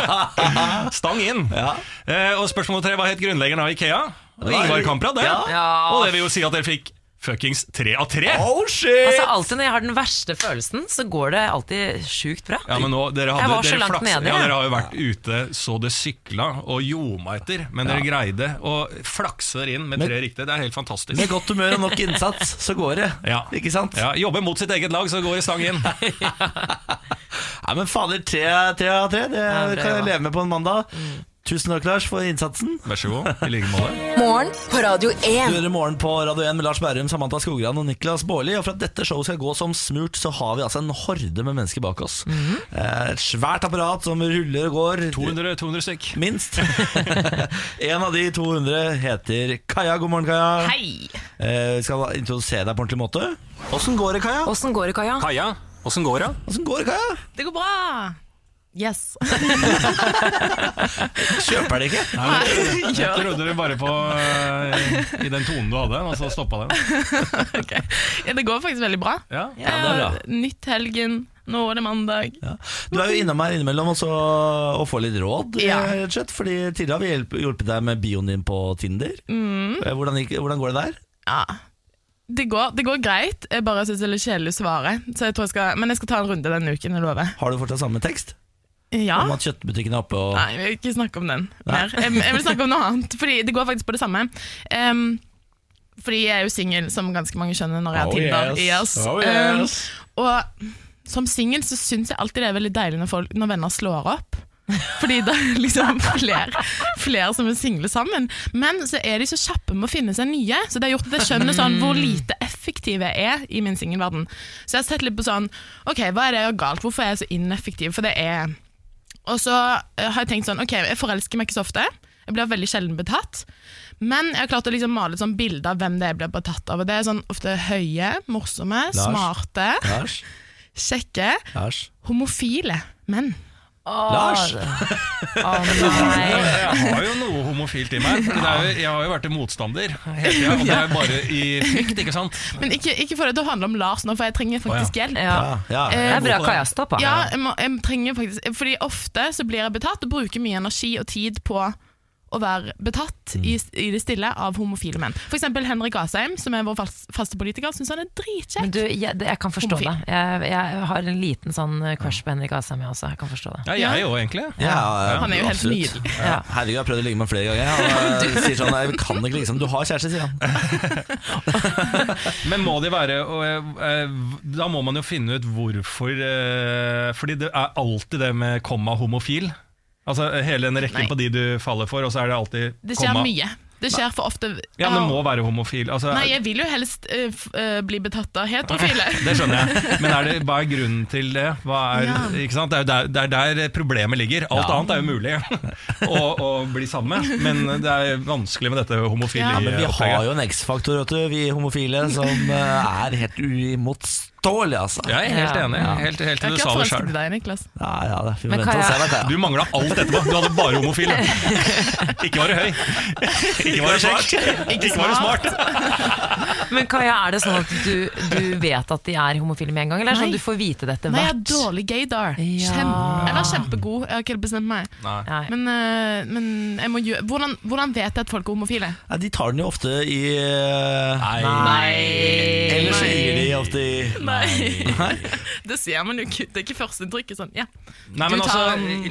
Stang inn. Ja. Eh, og spørsmål tre, hva het grunnleggeren av Ikea? Ingvar Kamprad, det. Ja. Ja. Og det vil jo si at dere fikk fuckings tre av tre. Oh shit! Altså Alltid når jeg har den verste følelsen, så går det alltid sjukt bra. Ja, men nå, dere, Jeg var så dere, langt flaks- nede, ja, dere har jo vært ute så det sykla og ljoma etter, men dere greide å flakse dere inn med Men- tre riktige. Det er helt fantastisk. Med godt humør og nok innsats, så går det. Ja. Ikke sant? Ja, Jobbe mot sitt eget lag, så går det stang inn. Nei, men fader, tre, tre av tre, det Ja, bra kan jeg leve med på en mandag. Tusen takk, Lars, for innsatsen. Vær så god. I like måte. Morgen på Radio 1. Du 1. hører Morgen på Radio 1 med Lars Bærum, Samantha Skogran og Niklas Baarli. Og for at dette showet skal gå som smurt, så har vi altså en horde med mennesker bak oss. Eh, Et svært apparat som ruller og går. 200, 200 stykk. Minst. en av de 200 heter Kaja. God morgen, Kaja. Hei! Eh, vi skal introdusere deg på ordentlig måte. Åssen går det, Kaja? Åssen går det, Kaja? Kaja, åssen går det? Åssen går det, Kaja? Det går bra. Yes. Kjøper det ikke? Jeg trodde du bare på eh, i den tonen du hadde, og så stoppa den. Ja, det går faktisk veldig bra. Ja. Ja, det er bra. Nytt helgen, nå er det mandag. Du er jo innom her innimellom også, og får litt råd, Ja. eh, slett. Fordi tidligere har vi hjulpet, deg med bioen din på Tinder. Mm. Hvordan, hvordan går det der? Ja. Det går, det går greit, jeg bare syns det er litt kjedelig å svare. Så jeg tror jeg skal, men jeg skal ta en runde denne uken, jeg lover. Har du fortsatt samme tekst? Ja. Om at kjøttbutikken er oppe og Nei, jeg vil ikke snakke om den mer. Jeg, jeg vil snakke om noe annet, Fordi det går faktisk på det samme. Um, fordi jeg er jo singel, som ganske mange skjønner når jeg har Oh, Tinder. yes. Yes. Oh, yes. Um, og som singel så syns jeg alltid det er veldig deilig når, folk, når venner slår opp. Fordi det er liksom flere, flere som er single sammen. Men så er de så kjappe med å finne seg nye. Så det har gjort at jeg skjønner sånn hvor lite effektiv jeg er i min singelverden. Så jeg har sett litt på sånn Ok, hva er det jeg gjør galt? Hvorfor er jeg så ineffektiv? For det er Og så eh, har jeg tenkt sånn Ok, jeg forelsker meg ikke så ofte. Jeg blir veldig sjelden betatt. Men jeg har klart å liksom male et sånn bilde av hvem det er jeg blir betatt av. Og det er sånn ofte høye, morsomme, Lars. smarte, Lars. kjekke, Lars. homofile menn. Lars! Åh, nei. Jeg har jo noe homofilt i meg. For det er jo, jeg har jo vært en motstander hele tida, og det er jo bare i frykt, ikke sant? Men ikke, ikke for det til å handle om Lars nå, for jeg trenger faktisk hjelp. Ja. Ja, ja, Det er bra Kaja. Ja, jeg, må, jeg trenger faktisk Fordi ofte så blir jeg betatt og bruker mye energi og tid på å være betatt i, i det stille av homofile menn. For eksempel Henrik Asheim, som er vår fast, faste politiker, syns han er dritkjekk. Du, jeg, jeg kan forstå Homofil. det. Jeg, jeg har en liten sånn crush på Henrik Asheim, jeg også. Jeg kan forstå det. Ja, jeg òg, egentlig. Ja, Han er jo helt absolutt. nydelig. Ja. Herregud, jeg har prøvd å ligge med ham flere ganger. Han eh, sier sånn Jeg kan ikke liksom Du har kjæreste, sier han. Men må de være og, eh, Da må man jo finne ut hvorfor eh, Fordi det er alltid det med komma homofil. Altså Hele den rekken Nei. på de du faller for, og så er det alltid Det skjer komma. mye. Det skjer for ofte Ja, men det må være homofil. Altså, Nei, jeg vil jo helst uh, bli betatt av heterofile. Det skjønner jeg. Men er det, hva er grunnen til det? Hva er, Ja. ikke sant? Det er der, det er der problemet ligger. Alt Ja. annet er jo mulig å, å bli sammen med, men det er vanskelig med dette homofile Ja, Men vi har jo en X-faktor, vet du, vi homofile, som eh, er helt uimotståelig, altså. Jeg er helt Ja. enig. Helt, helt Jeg til har du ikke sa det sjøl. deg, Niklas. Ja, ja. Du mangla alt etterpå. Du hadde bare homofile. Ikke var du høy. Ikke var det kjekk. Ikke var det smart. Men Kaja, er det sånn at du, du vet at de er homofile med en gang, eller er det sånn Nei. du får vite det etter Nei, jeg er hvert? dårlig gaydar. Ja. Kjempe, eller kjempegod. Jeg har ikke helt bestemt meg. Nei. Nei. Men, eh, men jeg må gjøre, hvordan, hvordan vet jeg at folk er homofile? Nei, de tar den jo ofte i eh, Nei. Eller Nei. Det ser man jo ikke. Det er ikke førsteinntrykket sånn. Ja. Nei, men altså,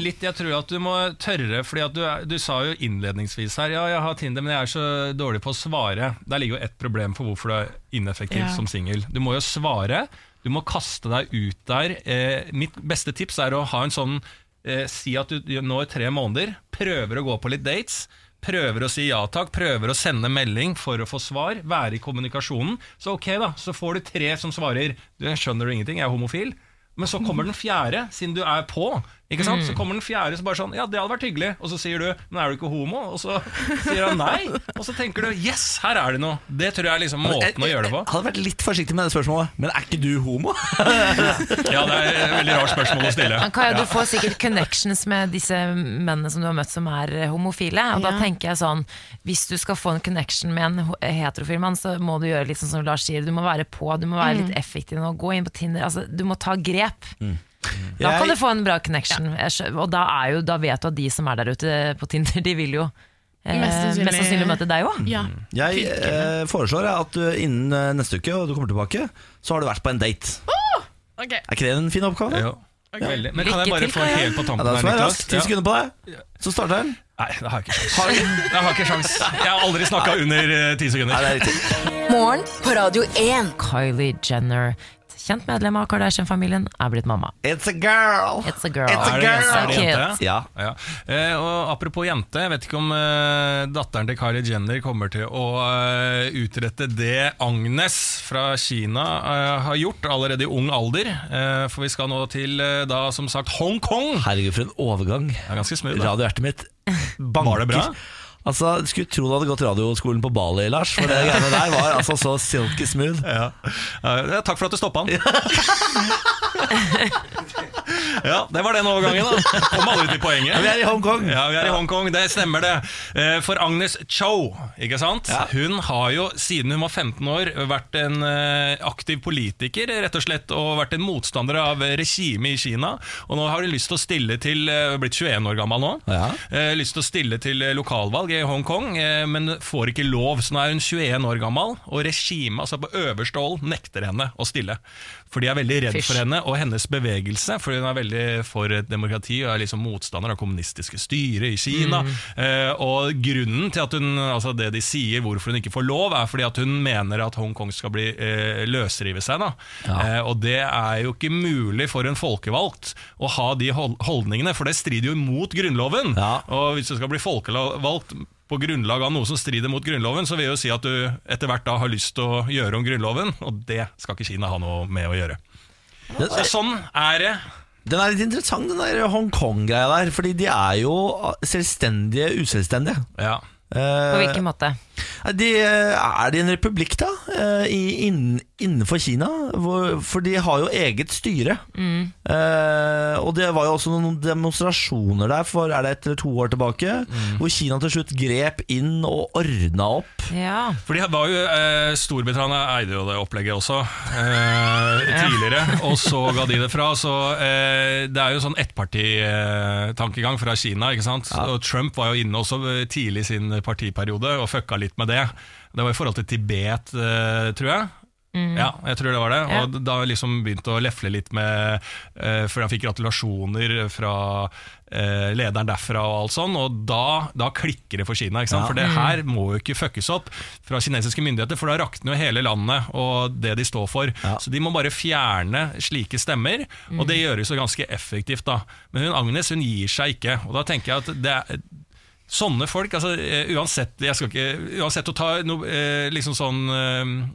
litt, Jeg tror at du må tørre, Fordi at du, du sa jo innledningsvis her Ja, jeg har Tinder, men jeg er så dårlig på å svare. Der ligger jo ett problem for hvorfor du er ineffektiv Ja. som singel. Du må jo svare. Du må kaste deg ut der. Eh, mitt beste tips er å ha en sånn eh, Si at du nå i tre måneder prøver å gå på litt dates. Prøver å si ja takk, prøver å sende melding for å få svar. Være i kommunikasjonen. Så ok, da, så får du tre som svarer Du skjønner du ingenting, jeg er homofil. Men så kommer den fjerde, siden du er på. Ikke sant? Så kommer den fjerde så bare sånn Ja, det hadde vært hyggelig. Og så sier du Men er du ikke homo? Og så sier han nei. Og så tenker du Yes, her er det noe. Det tror jeg er liksom måten å gjøre det på. Jeg hadde vært litt forsiktig med det spørsmålet, men er ikke du homo? Ja, det er et veldig rart spørsmål å stille. Men Kaja, du får sikkert connections med disse mennene som du har møtt som er eh, homofile. Og da tenker jeg sånn Hvis du skal få en connection med en heterofil mann, så må du gjøre litt sånn som Lars sier. Du må være på, du må være litt effektiv nå. Gå inn på Tinder. Altså, du må ta grep. Da kan du få en bra connection. Og da, er jo, da vet du at de som er der ute på Tinder, de vil jo eh, Mest sannsynlig- møte deg òg. Ja. Jeg eh, foreslår at du innen eh, neste uke, og du kommer tilbake, så har du vært på en date. Ok. Er ikke det en fin oppgave? Jo, veldig. Men kan jeg bare få helt på tampen ja, her, Niklas? rask. Ti sekunder på deg, så starter den. Nei, det har jeg ikke sjans. Jeg har ikke sjans. Jeg har aldri snakka under eh, ti Nei, sekunder. det er. Morgen på Radio 1. Kylie Jenner, kjent medlem av Kardashian-familien, er blitt mamma. It's a girl! It's a girl. It's a Er det, er det jente? Ja. Ja. Eh, og apropos jente, jeg vet ikke om eh, datteren til Kylie Jenner kommer til å eh, utrette det Agnes fra Kina eh, har gjort allerede i ung alder. Eh, for vi skal nå til eh, da som sagt Hongkong. Herregud, for en overgang. Er ganske smooth. Radiohjertet mitt banker. Var det bra? Altså, Skulle tro du hadde gått radioskolen på Bali, Lars. For det greiene der var altså så silky smooth. Ja. Uh, takk for at du stoppa han. ja, det var den overgangen, da. Kom aldri til poenget. Ja, vi er i Hongkong. Ja, vi er i Hongkong, det stemmer det. Eh, For Agnes Cho, ikke sant? Ja. Hun har jo siden hun var 15 år vært en eh, aktiv politiker, rett og slett, og vært en motstander av regimet i Kina. Og nå har hun lyst til å stille til eh, Blitt 21 år gammel nå. Ja. Lyst til å stille til lokalvalg i Hongkong, men får ikke lov. Så nå er hun 21 år gammel, og regimet altså på øverste hold nekter henne å stille. For de er veldig redd Fish. for henne og hennes bevegelse, for hun er veldig for demokrati og er liksom motstander av kommunistiske styre i Kina. Mm. Eh, og grunnen til at hun, altså det de sier hvorfor hun ikke får lov, er fordi at hun mener at Hongkong skal bli eh, løsrive seg. Da. Eh, og det er jo ikke mulig for en folkevalgt å ha de holdningene, for det strider jo mot Grunnloven. Og hvis du skal bli folkevalgt på grunnlag av noe som strider mot Grunnloven, så vil jeg jo si at du etter hvert da har lyst til å gjøre om Grunnloven, og det skal ikke Kina ha noe med å gjøre. Så sånn er det. Den er litt interessant, den der Hongkong-greia der. Fordi de er jo selvstendige uselvstendige. Ja. På hvilken måte? De, eh, er de en republikk, da? eh, I, inn, innenfor Kina? For de har jo eget styre. Mm. Eh, og det var jo også noen demonstrasjoner der for er det et eller to år tilbake, Mm. hvor Kina til slutt grep inn og ordna opp. Ja. For de var jo, eh, Storbritannia eide jo det opplegget også eh, tidligere, og så ga de det fra. Så eh, Det er jo sånn ettpartitankegang fra Kina. ikke sant? Og Trump var jo inne også eh, tidlig i sin partiperiode og fucka litt med det. Det var i forhold til Tibet, eh, tror jeg. Mm. Ja, jeg tror det var det. Ja. Og da liksom begynte å lefle litt med uh, For han fikk gratulasjoner fra uh, lederen derfra og alt sånn, og da, da klikker det for Kina. Ja. For det Mm. her må jo ikke fuckes opp fra kinesiske myndigheter, for da rakner jo hele landet og det de står for. Så de må bare fjerne slike stemmer, og det gjøres jo ganske effektivt da. Men hun Agnes hun gir seg ikke, og da tenker jeg at det er Sånne folk, altså eh, uansett jeg skal ikke, Uansett å ta no, eh, liksom sånn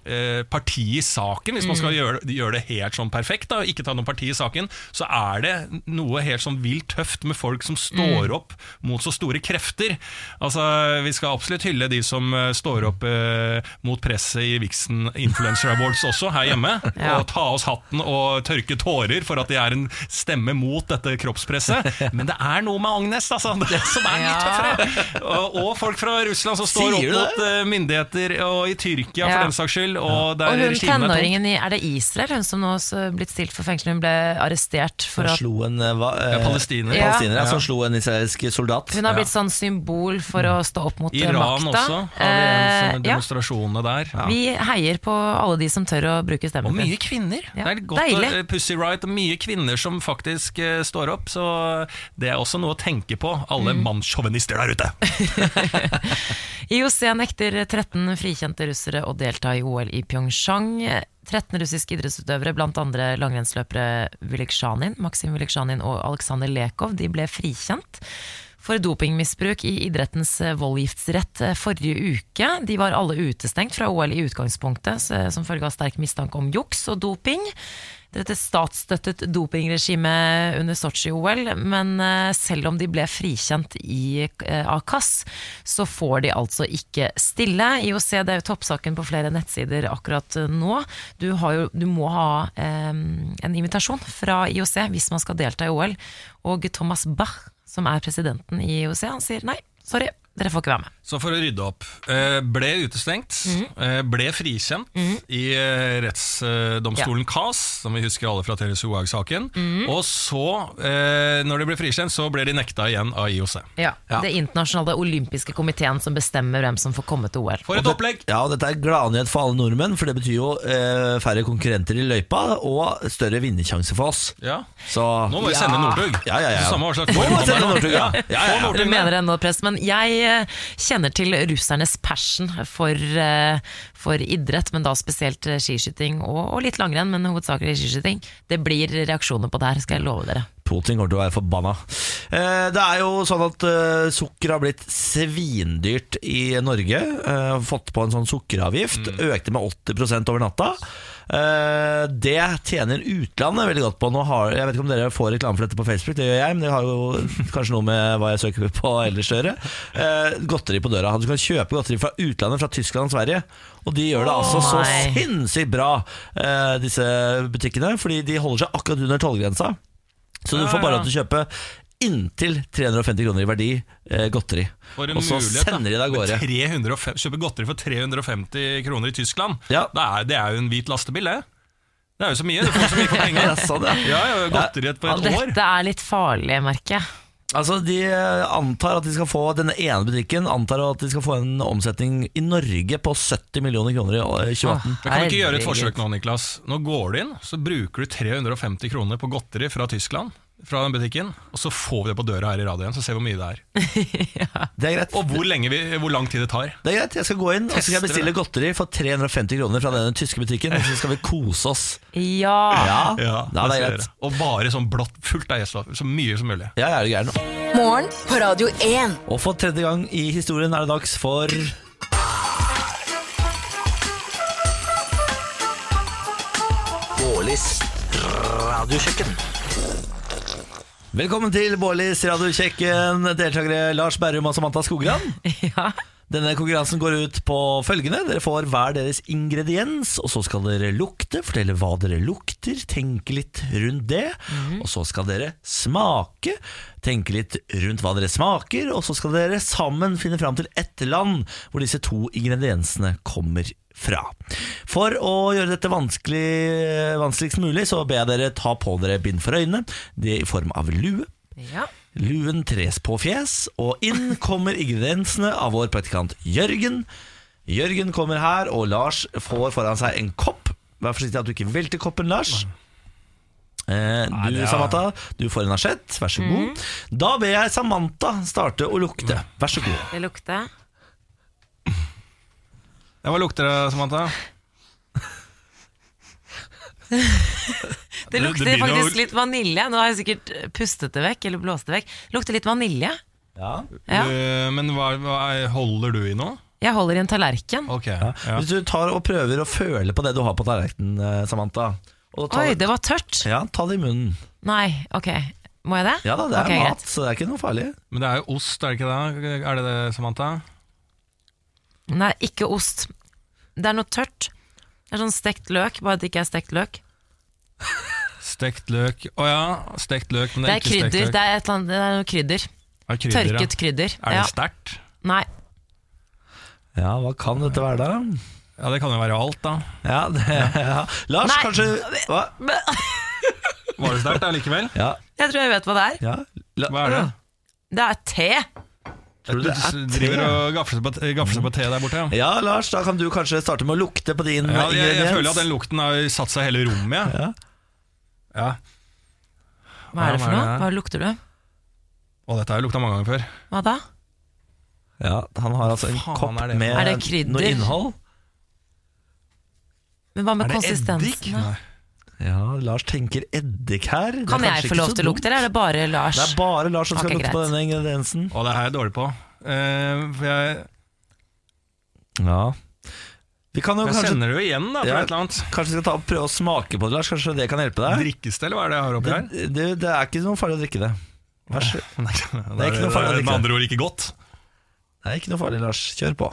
eh, parti i saken, hvis man skal Mm. gjøre, gjøre det helt sånn perfekt, da, og ikke ta noe parti i saken, så er det noe helt sånn vilt tøft med folk som står Mm. opp mot så store krefter. Altså, Vi skal absolutt hylle de som står opp eh, mot presset i Vixen Influencer Awards også, her hjemme. Ja. Og ta oss hatten og tørke tårer for at de er en stemme mot dette kroppspresset. Men det er noe med Agnes altså, det som er litt tøffere. Og, folk fra Russland som står opp mot eh, myndigheter, og i Tyrkia Ja. for den saks skyld. Og Og hun tenåringen i Er det Israel hun som nå har blitt stilt for fengsel? Hun ble arrestert for at slo en eh, hva, eh, Ja, palestiner. Ja. palestiner, ja, Ja. Som slo en israelsk soldat. Hun har blitt sånn symbol for å stå opp mot eh, Iran makta. også har vi en sånn Eh, ja. demonstrasjonene der. Vi heier på alle de som tør å bruke stemmen Og mye kvinner. Ja, Det er godt deilig. å- Pussy Riot og mye kvinner som faktisk uh, står opp, så det er også noe å tenke på, alle Mm. mannssjåvinister der ute. IOC nekter 13 frikjente russere å delta i OL i Pyeongchang. 13 russiske idrettsutøvere, andre langrennsløpere Vyleksjanin, Maksim Vyleksjanin og Aleksandr Lekov, de ble frikjent for dopingmisbruk i idrettens voldgiftsrett forrige uke. De var alle utestengt fra OL i utgangspunktet, som følge av sterk mistanke om juks og doping. Dette statsstøttet dopingregime under Sotsji-OL, men eh, selv om de ble frikjent i, eh, av KAS, så får de altså ikke stille. IOC det er jo toppsaken på flere nettsider akkurat eh, nå. Du, jo, du må ha eh, en invitasjon fra IOC hvis man skal delta i OL, og Thomas Bach, som er presidenten i IOC, han sier nei, sorry, dere får ikke være med. Så for å rydde opp. eh, Ble utestengt, Mm. eh, ble frikjent i rettsdomstolen rettsdomstolen KAS, som vi husker alle fra Therese Johaug-saken. Mhm. Og så, eh, når de ble frikjent, så ble de nekta igjen av IOC. Ja, Det internasjonale olympiske komiteen som bestemmer hvem som får komme til OL. For et opplegg! Ja, og Dette er gladnyhet for alle nordmenn, for det betyr jo eh, færre konkurrenter i løypa og større vinnersjanse for oss. Ja. Så Nå må vi ja. sende Northug. Ja, ja, ja. Samme hva slags Nå form må han vi er sende nå. Northug, ja. Ja. ja, ja, ja. Du mener det ennå press, men jeg eh, kjenner til russernes passion for, eh, for idrett, men da spesielt eh, skiskyting og, og litt langrenn, men hovedsakelig skiskyting. Det blir reaksjoner på det her, skal jeg love dere. Putin kommer til å være forbanna. Eh, det er jo sånn at sukker har blitt svindyrt i Norge. Eh, fått på en sånn sukkeravgift. Økte med 80% over natta. Eh, det tjener utlandet veldig godt på. Har, jeg vet ikke om dere får reklame for dette på Facebook, det gjør jeg, men det har jo kanskje noe med hva jeg søker på ellers å gjøre. Eh, godteri på døra. Du kan kjøpe godteri fra utlandet, fra Tyskland og Sverige. Og de gjør det altså så nei. sinnssykt bra, eh, disse butikkene, fordi de holder seg akkurat under tollgrensa. Så du får bare lov til å kjøpe inntil 350 kroner i verdi eh, godteri. For en Og så mulighet, sender de det av gårde. 305 Kjøpe godteri for 350 kroner i Tyskland. Ja. Det, er, det er jo en hvit lastebil, det. Det er jo så mye. Du får så mye for penger. Ja, sånn, ja. Ja, ja, godteri på Ja, et år. dette er litt farlig, merker jeg. Altså, De eh, antar at de skal få denne ene butikken Antar at de skal få en omsetning i Norge på 70 millioner kroner i eh, 2018. Men kan du ikke gjøre et forsøk nå, Niklas? Nå går du inn, så bruker du 350 kroner på godteri fra Tyskland. Fra den butikken, og så får vi det på døra her i radioen, så ser vi hvor mye det er. Det er greit. Og hvor, lenge vi, hvor lang tid det tar. Det er greit, Jeg skal gå inn og så skal jeg bestille det. godteri for 350 kroner fra denne tyske butikken. Og så skal vi kose oss. Ja. Ja, Ja, ja det det er greit. Og bare sånn blått, fullt av gjeststoff. Så mye som mulig. Ja, jeg er gæren. Morgen på Radio 1. Og for tredje gang i historien er det dags for Bårlis radiokjøkken. Velkommen til Bårlis radiokjekken, deltakere Lars Berrum og Samantha Skogran. Ja. Denne konkurransen går ut på følgende. Dere får hver deres ingrediens, og så skal dere lukte, fortelle hva dere lukter, tenke litt rundt det. Og så skal dere smake, tenke litt rundt hva dere smaker, og så skal dere sammen finne fram til ett land hvor disse to ingrediensene kommer fra. For å gjøre dette vanskelig, vanskeligst mulig, så ber jeg dere ta på dere bind for øynene, det er i form av lue. ja. Luen tres på fjes, og inn kommer ingrediensene av vår praktikant Jørgen. Jørgen kommer her, og Lars får foran seg en kopp. Vær forsiktig at du ikke velter koppen, Lars. Eh, du, Samantha, du får en asjett. Vær så god. Da ber jeg Samantha starte å lukte. Vær så god. Det lukter Ja, hva lukter det, Samantha? Det lukter å- faktisk litt vanilje. Nå har jeg sikkert pustet det vekk, eller blåst det vekk. Lukter litt vanilje. Ja. Ja. Uh, men hva, hva er- holder du i nå? Jeg holder i en tallerken. Okay, ja. Hvis du tar og prøver å føle på det du har på tallerkenen, eh, Samantha Oi, det var tørt. Ja, ta det i munnen. Nei, ok. Må jeg det? Ja da, det er okay, mat, greit. så det er ikke noe farlig. Men det er jo ost, er det ikke det? Er det det, Samantha? Nei, ikke ost. Det er noe tørt. Det er sånn stekt løk, bare at det ikke er stekt løk. Stekt løk Å ja, stekt løk, men Det det er er ikke stekt løk. Det er, et eller annet, det er noe krydder. Er krydder Tørket ja? Krydder. Er det Ja. sterkt? Nei. Ja, hva kan dette være, da? Ja, det kan jo være alt, da. Ja, det, ja. Lars, Nei. kanskje hva? Var det sterkt allikevel? Ja, Jeg tror jeg vet hva det er. ja. La, Hva er det? Det er te. Tror du Du det er te? driver og gafler på, gafler seg på te der borte, ja. Ja, Lars, da kan du kanskje starte med å lukte på din Ja, jeg, jeg føler at den lukten har satt seg i hele rommet. Ja. Ja. Hva er det for noe? Hva lukter du? Og dette har jeg lukta mange ganger før. Hva da? ja, han har altså en Faen, kopp er det med Er det krydder? noe innhold. Men hva med eddik? konsistensen? da? Nei. Ja, Lars tenker eddik her. Det er Kan jeg få ikke lov så til å lukte, dumt. eller er det bare Lars? Det er bare Lars som skal Ok, lukte på greit. denne ingrediensen. Og det her er jeg dårlig på. Eh, for jeg, Ja. Vi kan jo jeg kanskje, kjenner det jo igjen, da, fra Ja. et eller annet. kanskje vi skal ta og prøve å smake på det, Lars. Kanskje det kan hjelpe deg? Drikkes det, eller hva er det jeg har oppi her? Det, det, det er ikke noe farlig å drikke det. Vær så god. Det er ikke noe farlig å Med drikke. andre ord ikke godt. Det er ikke noe farlig, Lars. Kjør på.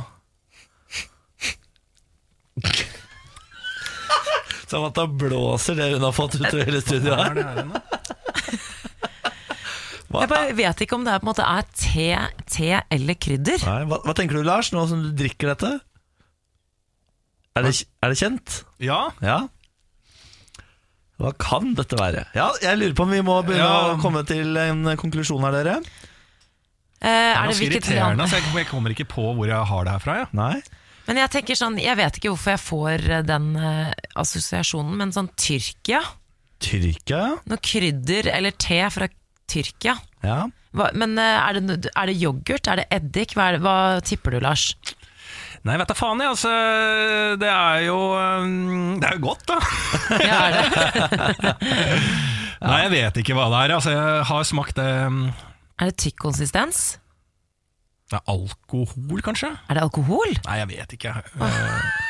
Samantha blåser det hun har fått ut over hele studioet er her. det Jeg bare vet ikke om det er, på en måte er te, te eller krydder. Nei, hva, hva tenker du, Lars, nå som du drikker dette? Er det, er det kjent? Ja, Ja. Hva kan dette være? Ja, jeg lurer på om vi må begynne Ja. å komme til en konklusjon her, dere. Eh, det er er ganske irriterende. Så jeg, jeg kommer ikke på hvor jeg har det herfra. Ja. Nei? Men jeg tenker sånn, jeg vet ikke hvorfor jeg får eh, den uh, assosiasjonen, men sånn Tyrkia? Tyrkia? Noe krydder eller te fra Tyrkia? Ja. Hva, men uh, er det, er det yoghurt? Er det eddik? Hva, er det, hva tipper du, Lars? Nei, vet da faen, jeg. Altså, det er jo um, Det er jo godt, da. Ja, er det? Nei, jeg vet ikke hva det er. Altså, jeg har smakt det um, Er det tykk konsistens? Det er alkohol, kanskje? Er det alkohol? Nei, jeg vet ikke. Eh,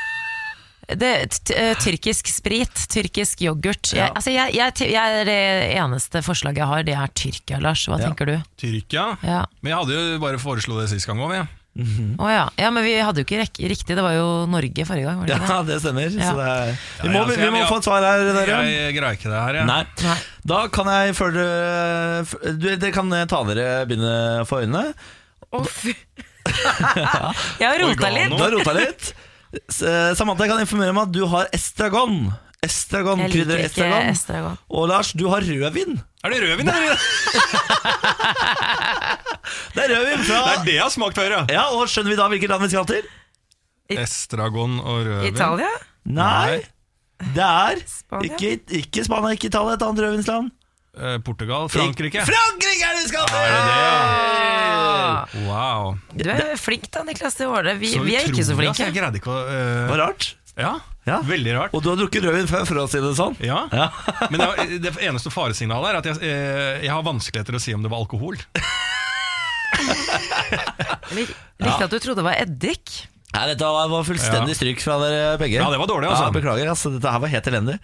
Det, eh, tyrkisk sprit, tyrkisk yoghurt. Jeg, altså jeg, jeg, jeg, det eneste forslaget jeg har, det er Tyrkia, Lars. Hva Ja. tenker du? Tyrkia. Ja. Men jeg hadde jo bare foreslo det sist gang òg, jeg. Å ja. ja, men vi hadde jo ikke rek riktig. Det var jo Norge forrige gang. Var det ikke ja, det? stemmer. Ja. Så det er, vi må, vi jeg- må få et svar her, dere. Jeg greier ikke det her, jeg. Nei. Nei. Da kan jeg før dere du, Dere kan ta dere bindet for øynene. Å, fy. jeg har rota litt. Du har rota litt. Eh, Samantha, jeg kan informere om at du har estragon. Estragon, Jeg liker ikke estragon. estragon. Og Lars, du har rødvin. Er det rødvin, eller? Det er rødvin fra Det er det jeg har smakt før, ja. Ja, og Skjønner vi da hvilket land vi skal til? Estragon og rødvin. Italia? Nei, det er Spania? ikke, ikke Spania, ikke Italia, et annet rødvinsland. Eh, Portugal. Frankrike. Frankrike er det vi skal til! Er det det, ja? Wow. Du er flink da, Niklas, det året. Vi, vi er ikke så utrolig, altså. flinke. Jeg greide ikke å eh, Var rart. Ja, Ja. veldig rart. Og du har drukket rødvin før, for å si det sånn. Ja. Ja. Men det, var- det eneste faresignalet er at jeg, eh, jeg har vanskeligheter å si om det var alkohol. Lik- Likte at du trodde det var eddik. Nei, dette var var fullstendig stryk fra dere begge. Ja, det var dårlig, altså. Ja, beklager, altså, dette her var helt elendig.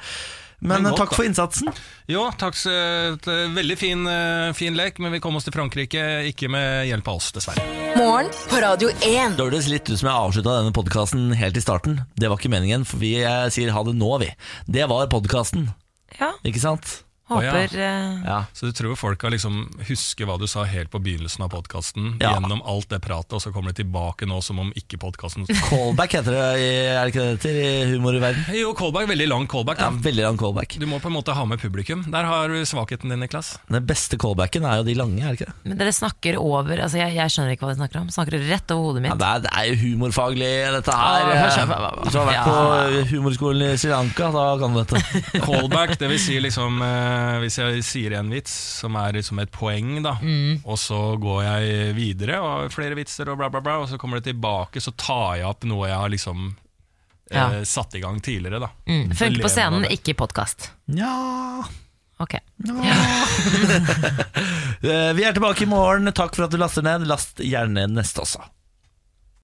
Men, Men godt, takk for innsatsen. Jo, takk. så- et, eh, Veldig fin, eh, fin lek, men vi kom oss til Frankrike ikke med hjelp av oss, dessverre. Morgen på Radio 1. Det hørtes litt ut som jeg avslutta denne podkasten helt i starten. Det var ikke meningen, for vi eh, sier ha det nå, vi. Det var podkasten, Ja, ikke sant? Håper eh, Ja. Så du tror folk har liksom husker hva du sa helt på begynnelsen av podkasten, Ja. gjennom alt det pratet, og så kommer de tilbake nå som om ikke podkasten Callback heter det, i- er det ikke det heter i humor i verden? Jo, callback. Veldig lang callback. Ja, veldig lang callback. Du må på en måte ha med publikum. Der har du svakheten din, Niklas. Den beste callbacken er jo de lange, er det ikke det? Men dere snakker over Altså, jeg, jeg skjønner ikke hva dere snakker om. Snakker rett over hodet Ja, mitt. det, er, det er jo humorfaglig, dette Ah, her. hva skjer? Hvis du har vært på humorskolen i Sri Lanka, da kan du dette. Callback, det vil si liksom eh, Hvis jeg sier en vits som er liksom et poeng, da, og så går jeg videre og har flere vitser, og bla, bla, bla, og så kommer det tilbake, så tar jeg opp noe jeg har liksom eh, satt i gang tidligere. da Mm. Funker på scenen, ikke i podkast. Ja Ok. Ja. Vi er tilbake i morgen. Takk for at du laster ned. Last gjerne neste også.